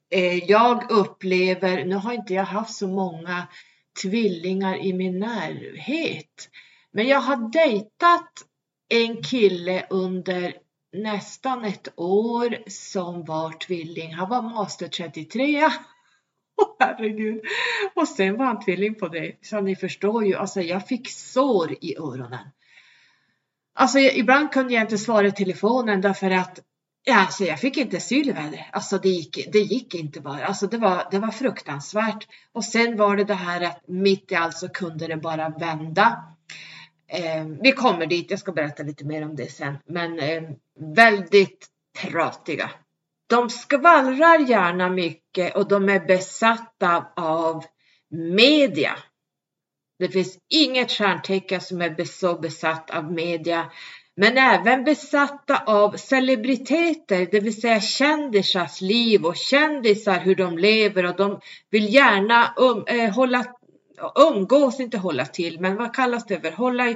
Eh, jag upplever, nu har inte jag haft så många tvillingar i min närhet, men jag har dejtat en kille under nästan ett år som var tvilling. Han var master 33. Åh herregud! Och sen var han tvilling på det. Så ni förstår ju, alltså jag fick sår i öronen. Alltså ibland kunde jag inte svara i telefonen därför att ja, alltså, jag fick inte syl Alltså det gick, det gick inte bara. Alltså det var, det var fruktansvärt. Och sen var det det här att mitt i allt så kunde det bara vända. Eh, vi kommer dit, jag ska berätta lite mer om det sen. Men eh, väldigt pratiga. De skvallrar gärna mycket och de är besatta av media. Det finns inget stjärntecken som är så besatt av media, men även besatta av celebriteter, det vill säga kändisars liv och kändisar hur de lever och de vill gärna um, eh, hålla, umgås, inte hålla till, men vad kallas det för? Hålla,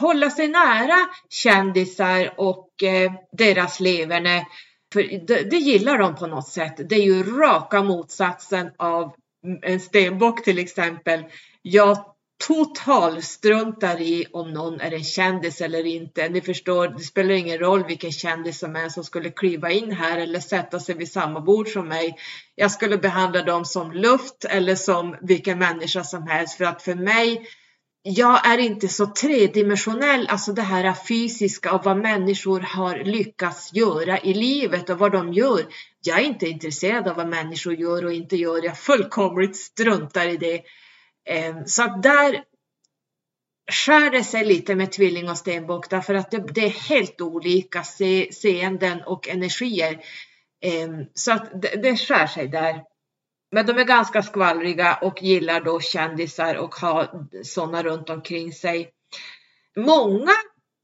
hålla sig nära kändisar och eh, deras leverne. För det, det, gillar de på något sätt. Det är ju raka motsatsen av en stenbock till exempel. Jag totalstruntar i om någon är en kändis eller inte. Ni förstår, det spelar ingen roll vilken kändis som är som skulle kliva in här eller sätta sig vid samma bord som mig. Jag skulle behandla dem som luft eller som vilken människa som helst för att för mig jag är inte så tredimensionell, alltså det här fysiska och vad människor har lyckats göra i livet och vad de gör. Jag är inte intresserad av vad människor gör och inte gör. Jag fullkomligt struntar i det. Eh, så att där skär det sig lite med tvilling och stenbock därför att det, det är helt olika se, seenden och energier. Ehm, så att det, det skär sig där. Men de är ganska skvallriga och gillar då kändisar och har sådana runt omkring sig. Många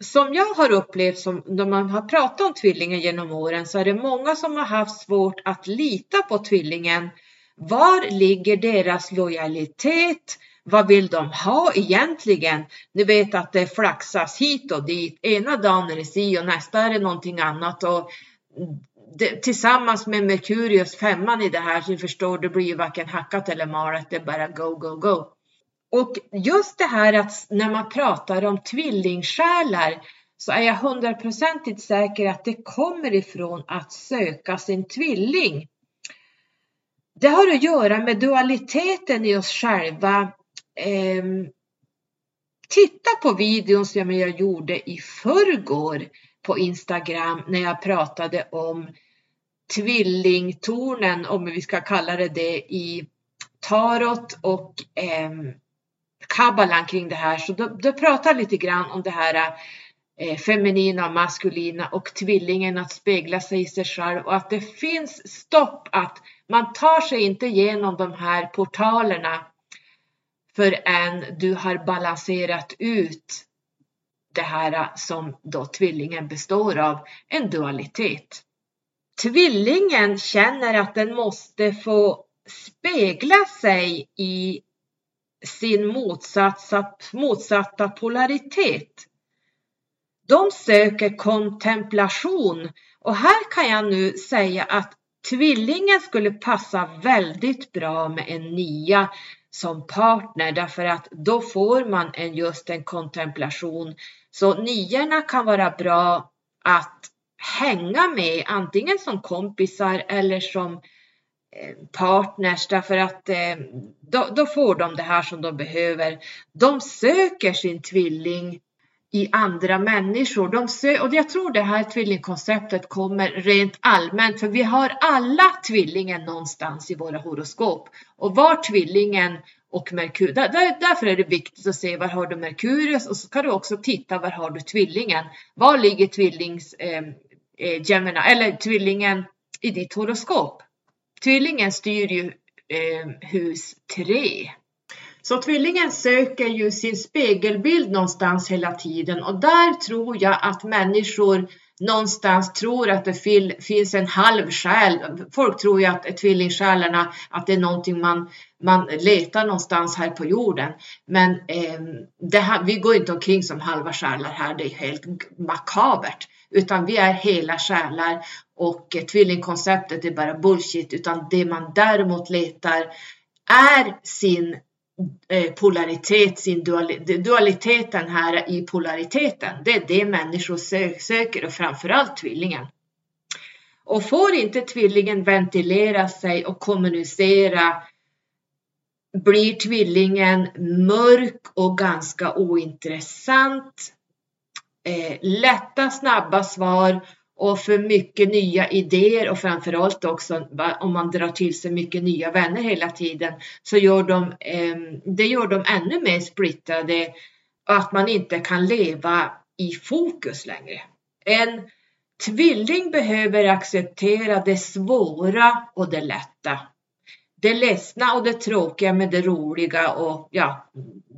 som jag har upplevt som när man har pratat om tvillingen genom åren så är det många som har haft svårt att lita på tvillingen. Var ligger deras lojalitet? Vad vill de ha egentligen? Ni vet att det flaxas hit och dit. Ena dagen är det si och nästa är det någonting annat. Och det, tillsammans med Merkurius femman i det här så förstår det blir ju varken hackat eller malet, det är bara go, go, go. Och just det här att när man pratar om tvillingsjälar så är jag hundraprocentigt säker att det kommer ifrån att söka sin tvilling. Det har att göra med dualiteten i oss själva. Eh, titta på videon som jag gjorde i förrgår på Instagram när jag pratade om tvillingtornen, om vi ska kalla det det, i tarot och eh, kabbalan kring det här. Så då, då pratar jag lite grann om det här eh, feminina och maskulina och tvillingen att spegla sig i sig själv och att det finns stopp att man tar sig inte igenom de här portalerna förrän du har balanserat ut det här som då tvillingen består av, en dualitet. Tvillingen känner att den måste få spegla sig i sin motsatta, motsatta polaritet. De söker kontemplation och här kan jag nu säga att tvillingen skulle passa väldigt bra med en nia som partner därför att då får man en, just en kontemplation. Så niorna kan vara bra att hänga med antingen som kompisar eller som eh, partners därför att eh, då, då, får de det här som de behöver. De söker sin tvilling i andra människor. De ser, och jag tror det här tvillingkonceptet kommer rent allmänt för vi har alla tvillingen någonstans i våra horoskop och var tvillingen och Merkurius. Där, där, därför är det viktigt att se var har du Merkurius och så kan du också titta var har du tvillingen. Var ligger tvillings ehm, eh, Gemini, eller tvillingen i ditt horoskop? Tvillingen styr ju eh, hus 3. Så tvillingen söker ju sin spegelbild någonstans hela tiden och där tror jag att människor någonstans tror att det finns en halv själ. Folk tror ju att tvillingsjälarna, att det är någonting man, man letar någonstans här på jorden. Men eh, här, vi går inte omkring som halva själar här, det är helt makabert. utan vi är hela själar och tvillingkonceptet är bara bullshit, utan det man däremot letar är sin Eh, polaritet, sin dualiteten här i polariteten. Det är det människor söker och framförallt tvillingen. Och får inte tvillingen ventilera sig och kommunicera blir tvillingen mörk och ganska ointressant. Eh, lätta, snabba svar och för mycket nya idéer och framförallt också om man drar till sig mycket nya vänner hela tiden så gör de, eh, det gör de ännu mer splittrade och att man inte kan leva i fokus längre. En tvilling behöver acceptera det svåra och det lätta det ledsna och det tråkiga med det roliga och ja,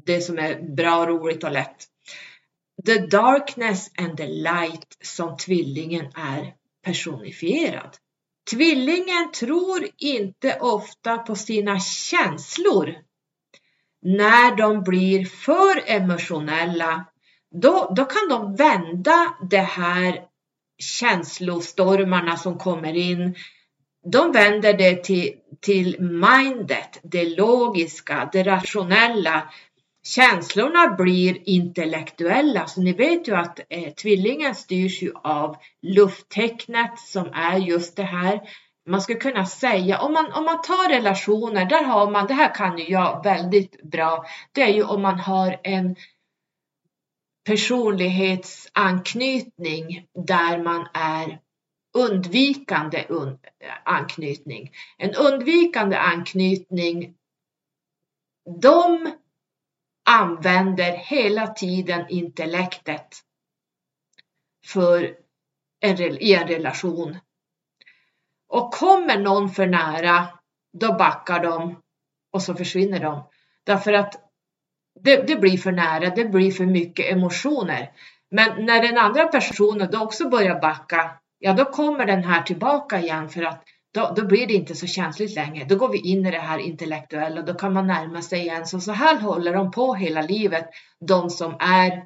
det som är bra, roligt och lätt. The darkness and the light som tvillingen är personifierad. Tvillingen tror inte ofta på sina känslor. När de blir för emotionella, då, då kan de vända det här känslostormarna som kommer in de vänder det till, till mindet, det logiska, det rationella. Känslorna blir intellektuella, så ni vet ju att eh, tvillingen styrs ju av lufttecknet som är just det här. Man skulle kunna säga, om man, om man tar relationer, där har man, det här kan ju jag väldigt bra, det är ju om man har en personlighetsanknytning där man är undvikande un anknytning. En undvikande anknytning, de använder hela tiden intellektet för en, i en relation. Och kommer någon för nära, då backar de och så försvinner de. Därför att det, det blir för nära, det blir för mycket emotioner. Men när den andra personen då också börjar backa, ja då kommer den här tillbaka igen för att då, då blir det inte så känsligt längre. Då går vi in i det här intellektuella, då kan man närma sig igen. Så, så här håller de på hela livet, de som är,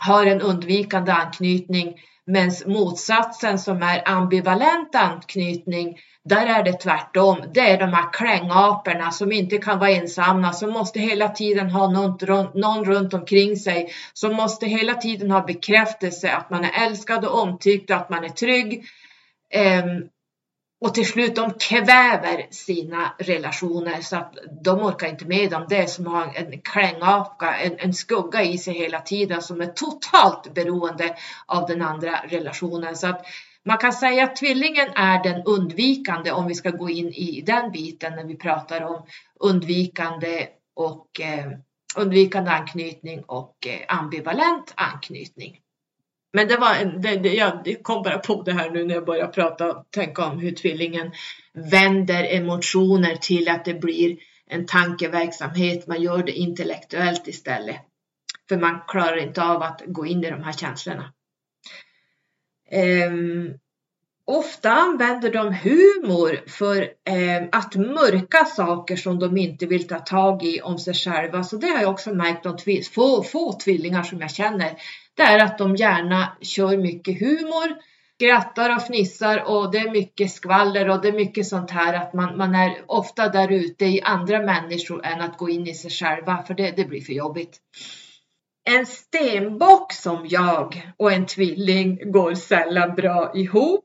har en undvikande anknytning, medan motsatsen som är ambivalent anknytning, där är det tvärtom. Det är de här klängaperna som inte kan vara ensamma, som måste hela tiden ha någon, någon runt omkring sig, som måste hela tiden ha bekräftelse att man är älskad och omtyckt att man är trygg. Ehm, och till slut de kväver sina relationer så att de orkar inte med dem. Det är som att ha en klängapa, en, en skugga i sig hela tiden som är totalt beroende av den andra relationen. Så att man kan säga att tvillingen är den undvikande om vi ska gå in i den biten när vi pratar om undvikande och eh, undvikande anknytning och eh, ambivalent anknytning. Men det var, det, det, jag kom bara på det här nu när jag börjar prata och tänka om hur tvillingen vänder emotioner till att det blir en tankeverksamhet. Man gör det intellektuellt istället. För man klarar inte av att gå in i de här känslorna. Um, ofta använder de humor för um, att mörka saker som de inte vill ta tag i om sig själva. Så det har jag också märkt om få, få tvillingar som jag känner. Det är att de gärna kör mycket humor, skrattar och fnissar och det är mycket skvaller och det är mycket sånt här att man, man är ofta där ute i andra människor än att gå in i sig själva för det, det blir för jobbigt. En stenbock som jag och en tvilling går sällan bra ihop.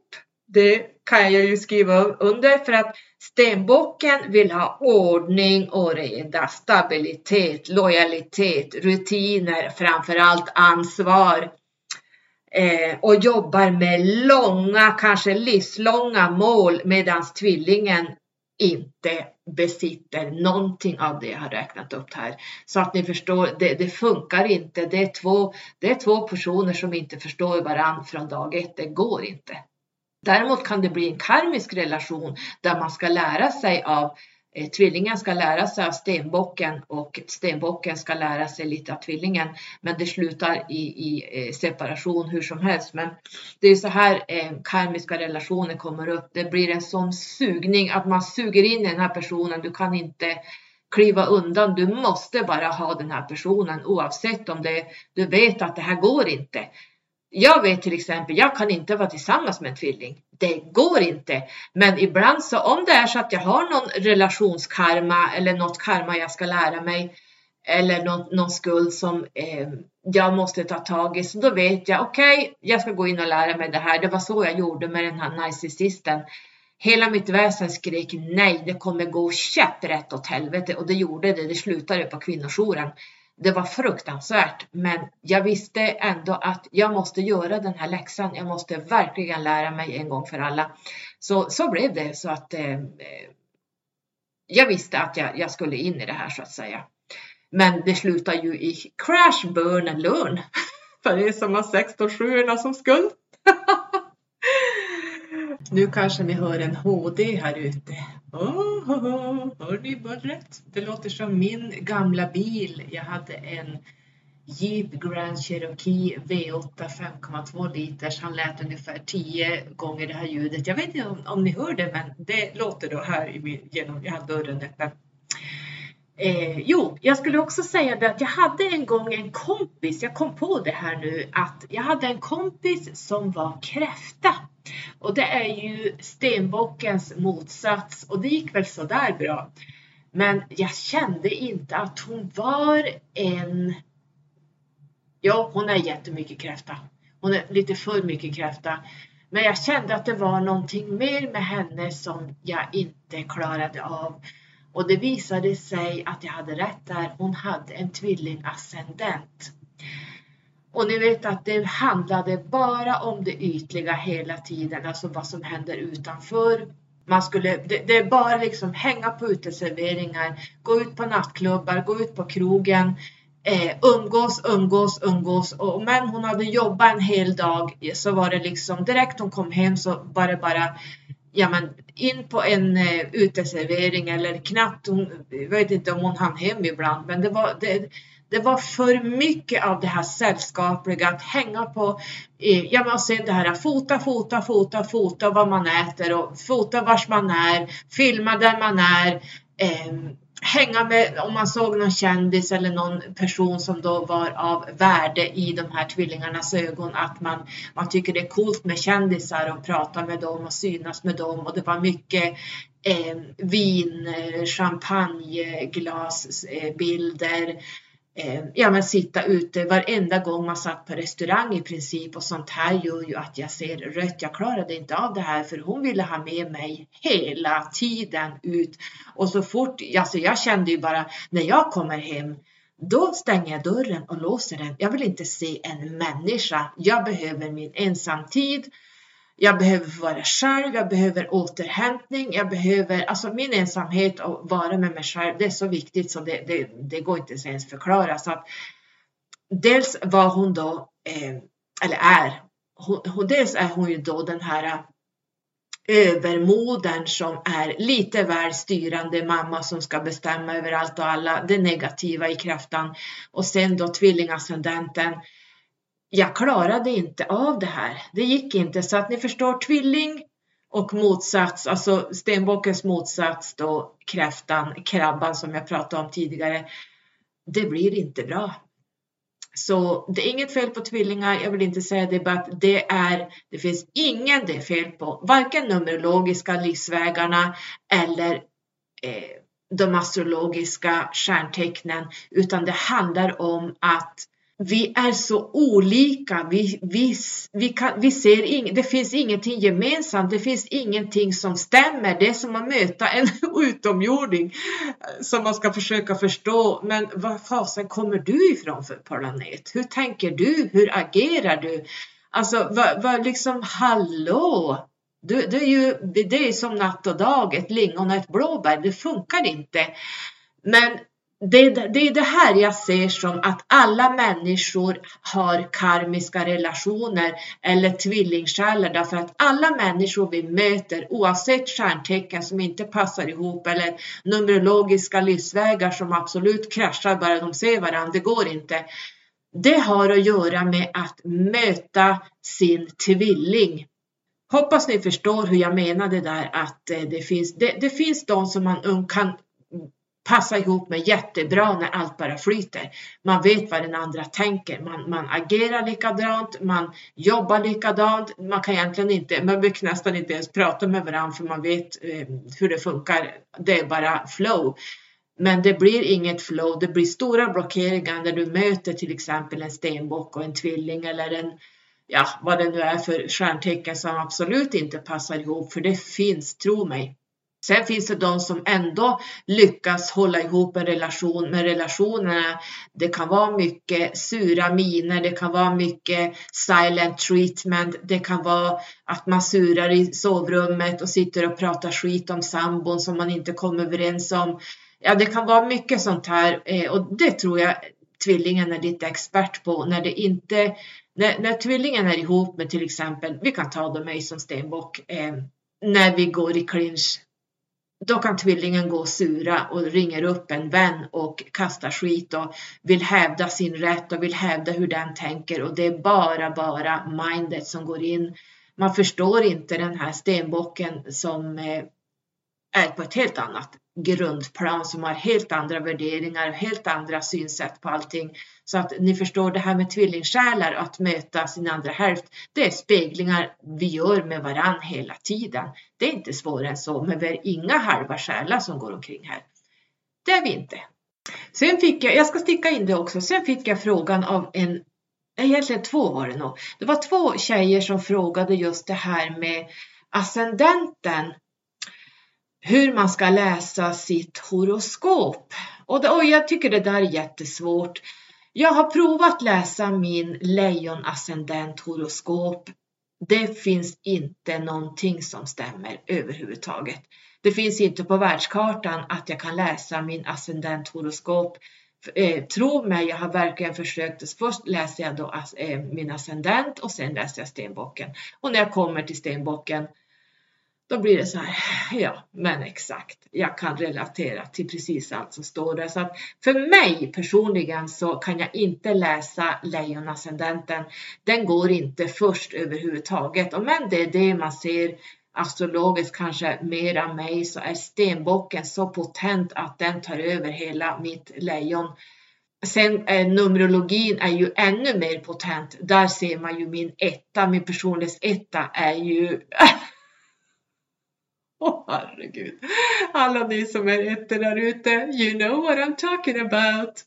Det kan jag ju skriva under för att stenbocken vill ha ordning och reda, stabilitet, lojalitet, rutiner, framförallt ansvar eh, och jobbar med långa, kanske livslånga mål medan tvillingen inte besitter någonting av det jag har räknat upp här. Så att ni förstår, det, det, funkar inte. Det är, två, det är två personer som inte förstår varandra från dag ett. Det går inte. Däremot kan det bli en karmisk relation där man ska lära sig av eh, tvillingen ska lära sig av stenbocken och stenbocken ska lära sig lite av tvillingen. Men det slutar i, i eh, separation hur som helst. Men det är så här eh, karmiska relationer kommer upp. Det blir en sån sugning att man suger in i den här personen. Du kan inte kliva undan. Du måste bara ha den här personen oavsett om det, du vet att det här går inte jag vet till exempel, jag kan inte vara tillsammans med en tvilling. Det går inte. Men ibland så om det är så att jag har någon relationskarma eller något karma jag ska lära mig eller någon, någon skuld som eh, jag måste ta tag i. Så då vet jag, okej, okay, jag ska gå in och lära mig det här. Det var så jag gjorde med den här narcissisten. Hela mitt väsen skrek nej, det kommer gå käpprätt åt helvete och det gjorde det. Det slutade på kvinnojouren. Det var fruktansvärt, men jag visste ändå att jag måste göra den här läxan. Jag måste verkligen lära mig en gång för alla. Så, så blev det så att eh, eh jag visste att jag, jag skulle in i det här så att säga. Men det slutar ju i crash, burn and learn. För er som har 16 sjuorna som skuld. nu kanske ni hör en HD här ute. Oh, oh, oh. Hör ni bullret? Det låter som min gamla bil. Jag hade en Jeep Grand Cherokee V8 5,2 liters. Han lät ungefär 10 gånger det här ljudet. Jag vet inte om, om ni hör det, men det låter då här i min, genom jag har dörren öppen. Eh, jo, jag skulle också säga det att jag hade en gång en kompis, jag kom på det här nu, att jag hade en kompis som var kräfta. Och det är ju stenbockens motsats och det gick väl sådär bra. Men jag kände inte att hon var en... Ja, hon är jättemycket kräfta. Hon är lite för mycket kräfta. Men jag kände att det var någonting mer med henne som jag inte klarade av. Och det visade sig att jag hade rätt där. Hon hade en tvillingascendent. Och ni vet att det handlade bara om det ytliga hela tiden, alltså vad som händer utanför. Man skulle, det, det är bara liksom hänga på uteserveringar, gå ut på nattklubbar, gå ut på krogen, eh, umgås, umgås, umgås. Och, men hon hade jobbat en hel dag så var det liksom direkt hon kom hem så var det bara ja, men in på en eh, uteservering eller knappt, hon, jag vet inte om hon hann hem ibland, men det var, det, det var för mycket av det här sällskapliga, att hänga på, ja men sen det här fota, fota, fota, fota vad man äter och fota vars man är, filma där man är, eh, hänga med, om man såg någon kändis eller någon person som då var av värde i de här tvillingarnas ögon, att man, man tycker det är coolt med kändisar och prata med dem och synas med dem. Och det var mycket ehm, eh, vin, champagneglasbilder, eh, eh, Eh, ja, men sitta ute varenda gång man satt på restaurang i princip och sånt här gör ju att jag ser rött. Jag klarade inte av det här för hon ville ha med mig hela tiden ut och så fort, alltså jag kände ju bara när jag kommer hem då stänger jag dörren och låser den. Jag vill inte se en människa. Jag behöver min ensamtid jag behöver vara själv, jag behöver återhämtning, jag behöver, alltså min ensamhet och vara med mig själv, det är så viktigt så det, det, det går inte ens förklara. Så att, dels var hon då, eh, eller är, hon, dels är hon ju då den här eh, övermodern som är lite väl styrande mamma som ska bestämma över allt och alla, det negativa i kraften. Och sen då tvillingascendenten jag klarade inte av det här. Det gick inte så att ni förstår tvilling och motsats, alltså stenbockens motsats då kräftan, krabban som jag pratade om tidigare. Det blir inte bra. Så det är inget fel på tvillingar, jag vill inte säga det, bara det är, det finns ingen det är fel på, varken numerologiska livsvägarna eller eh, de astrologiska stjärntecknen, utan det handlar om att vi är så olika. Vi, vi, vi, kan, vi ser ing, det finns ingenting gemensamt. Det finns ingenting som stämmer. Det är som att möta en utomjording eh, som man ska försöka förstå. Men vad fasen kommer du ifrån för planet? Hur tänker du? Hur agerar du? Alltså, vad, vad liksom, hallå? Du, det, är ju, det är som natt och dag, ett lingon och ett blåbär. Det funkar inte. Men det, det är det här jag ser som att alla människor har karmiska relationer eller tvillingsjälar. därför att alla människor vi möter oavsett stjärntecken som inte passar ihop eller numerologiska livsvägar som absolut kraschar bara de ser varandra, det går inte. Det har att göra med att möta sin tvilling. Hoppas ni förstår hur jag menar det där att eh, det finns, det, det finns de som man kan passa ihop med jättebra när allt bara flyter. Man vet vad den andra tänker, man, man agerar likadant, man jobbar likadant. Man kan egentligen inte, man brukar nästan inte ens prata med varandra för man vet eh, hur det funkar. Det är bara flow. Men det blir inget flow, det blir stora blockeringar när du möter till exempel en stenbock och en tvilling eller en, ja vad det nu är för stjärntecken som absolut inte passar ihop, för det finns, tro mig. Sen finns det de som ändå lyckas hålla ihop en relation, men relationerna, det kan vara mycket sura miner, det kan vara mycket silent treatment, det kan vara att man surar i sovrummet och sitter och pratar skit om sambon som man inte kommer överens om. Ja, det kan vara mycket sånt här eh, och det tror jag tvillingen är lite expert på. När det inte, när, när tvillingen är ihop med till exempel, vi kan ta då mig som stenbock, eh, när vi går i clinch då kan tvillingen gå sura och ringer upp en vän och kastar skit och vill hävda sin rätt och vill hävda hur den tänker och det är bara, bara mindet som går in. Man förstår inte den här stenbocken som eh, är på ett helt annat grundplan som har helt andra värderingar och helt andra synsätt på allting. Så att ni förstår det här med tvillingsjälar att möta sin andra hälft. Det är speglingar vi gör med varann hela tiden. Det är inte svårare än så, men vi är inga halva själar som går omkring här. Det är vi inte. Sen fick jag, jag ska sticka in det också, sen fick jag frågan av en, egentligen två var det nog. Det var två tjejer som frågade just det här med ascendenten hur man ska läsa sitt horoskop. Och, det, och jag tycker det där är jättesvårt. Jag har provat läsa min lejonascendent horoskop. Det finns inte någonting som stämmer överhuvudtaget. Det finns inte på världskartan att jag kan läsa min ascendent horoskop. Eh, tro mig, jag har verkligen försökt. Först läser jag då eh, min ascendent och sen läser jag stenbocken. Och när jag kommer till stenbocken då blir det så här, ja men exakt, jag kan relatera till precis allt som står där. Så att för mig personligen så kan jag inte läsa lejonascendenten. Den går inte först överhuvudtaget. Och men det är det man ser astrologiskt kanske mera mig så är stenbocken så potent att den tar över hela mitt lejon. Sen eh, numerologin är ju ännu mer potent. Där ser man ju min etta, min personlighetsetta är ju äh, oh, herregud. Alla ni som är ettor där ute, you know what I'm talking about.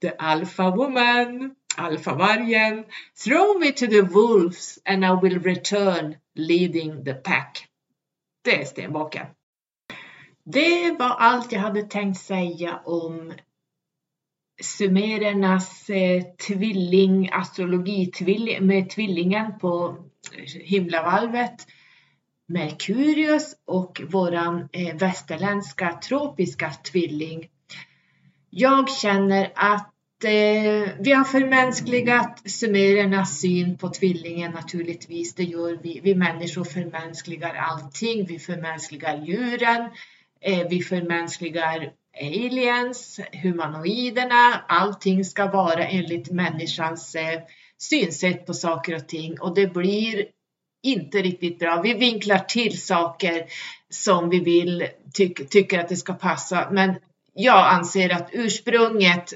The alpha woman, alfavargen. Throw me to the wolves and I will return leading the pack. Det är stenbocken. Det var allt jag hade tänkt säga om sumerernas eh, tvilling, astrologi med tvillingen på eh, himlavalvet Merkurius och våran eh, västerländska tropiska tvilling. Jag känner att eh, vi har förmänskligat sumerernas syn på tvillingen naturligtvis. Det gör vi. Vi människor förmänskligar allting. Vi förmänskligar djuren. Eh, vi förmänskligar aliens, humanoiderna. Allting ska vara enligt människans eh, synsätt på saker och ting och det blir inte riktigt bra. Vi vinklar till saker som vi vill, ty tycker att det ska passa. Men jag anser att ursprunget,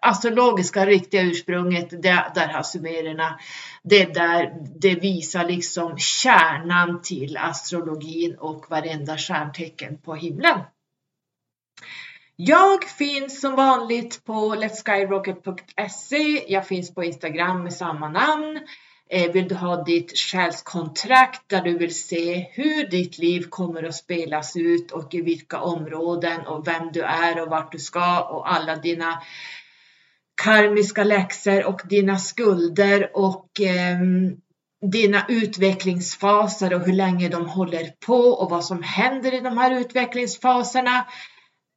astrologiska riktiga ursprunget, det, där har sumererna, det där det visar liksom kärnan till astrologin och varenda stjärntecken på himlen. Jag finns som vanligt på letskyrocket.se. Jag finns på Instagram med samma namn. Eh, vill du ha ditt själskontrakt där du vill se hur ditt liv kommer att spelas ut och i vilka områden och vem du är och vart du ska och alla dina karmiska läxor och dina skulder och eh, dina utvecklingsfaser och hur länge de håller på och vad som händer i de här utvecklingsfaserna.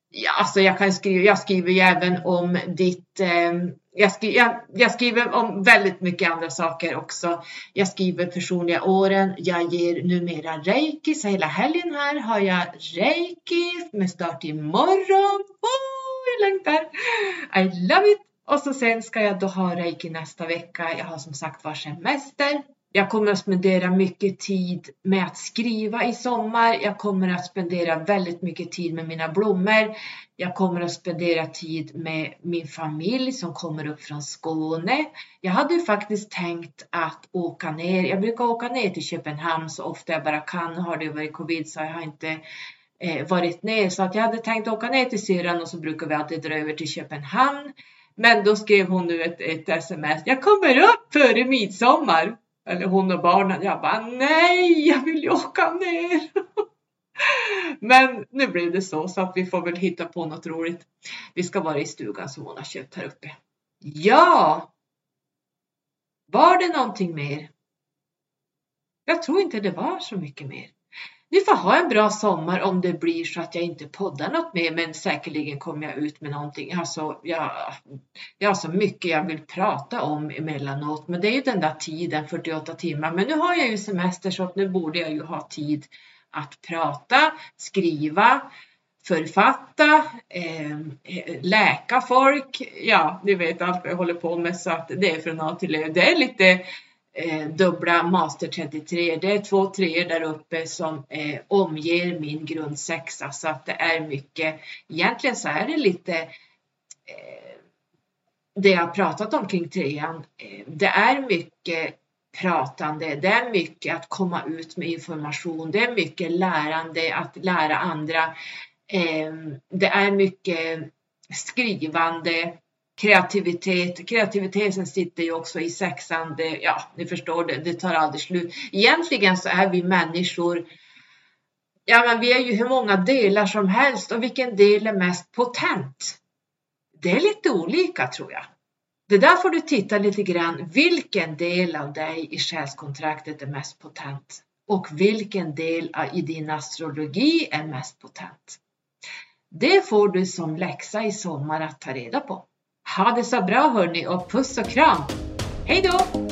Ja, alltså jag, kan skriva, jag skriver ju även om ditt eh, jag, skri jag, jag, skriver om väldigt mycket andra saker också. Jag skriver personliga åren. Jag ger numera reiki, så hela helgen här har jag reiki med start imorgon. Oh, jag längtar! I love it! Och så sen ska jag då ha reiki nästa vecka. Jag har som sagt var semester. Jag kommer att spendera mycket tid med att skriva i sommar. Jag kommer att spendera väldigt mycket tid med mina blommor. Jag kommer att spendera tid med min familj som kommer upp från Skåne. Jag hade faktiskt tänkt att åka ner. Jag brukar åka ner till Köpenhamn så ofta jag bara kan. Nu har det varit covid så jag har inte eh, varit ner så att jag hade tänkt åka ner till syrran och så brukar vi alltid dra över till Köpenhamn. Men då skrev hon nu ett, ett sms. Jag kommer upp före midsommar. Eller hon och barnen. Jag bara nej, jag vill ju åka ner. Men nu blev det så så att vi får väl hitta på något roligt. Vi ska vara i stugan som hon har köpt här uppe. Ja! Var det någonting mer? Jag tror inte det var så mycket mer. Ni får ha en bra sommar om det blir så att jag inte poddar något mer men säkerligen kommer jag ut med någonting. Alltså, jag, jag har så mycket jag vill prata om emellanåt men det är ju den där tiden 48 timmar. Men nu har jag ju semester så nu borde jag ju ha tid att prata, skriva, författa, eh, läka folk. Ja, ni vet allt vad jag håller på med så att det är från A till Ö. Det är lite eh, dubbla master 33. Det är två treor där uppe som eh, omger min grundsexa så att det är mycket. Egentligen så är det lite eh, det jag pratat om kring trean. Eh, det är mycket pratande, det är mycket att komma ut med information, det är mycket lärande, att lära andra. Eh, det är mycket skrivande, kreativitet. Kreativiteten sitter ju också i sexan. Det, ja, ni förstår det, det tar aldrig slut. Egentligen så är vi människor Ja, men vi är ju hur många delar som helst och vilken del är mest potent? Det är lite olika tror jag. Det där får du titta lite grann. Vilken del av dig i själskontraktet är mest potent? Och vilken del i din astrologi är mest potent? Det får du som läxa i sommar att ta reda på. Ha det så bra hörni och puss och kram! Hej då!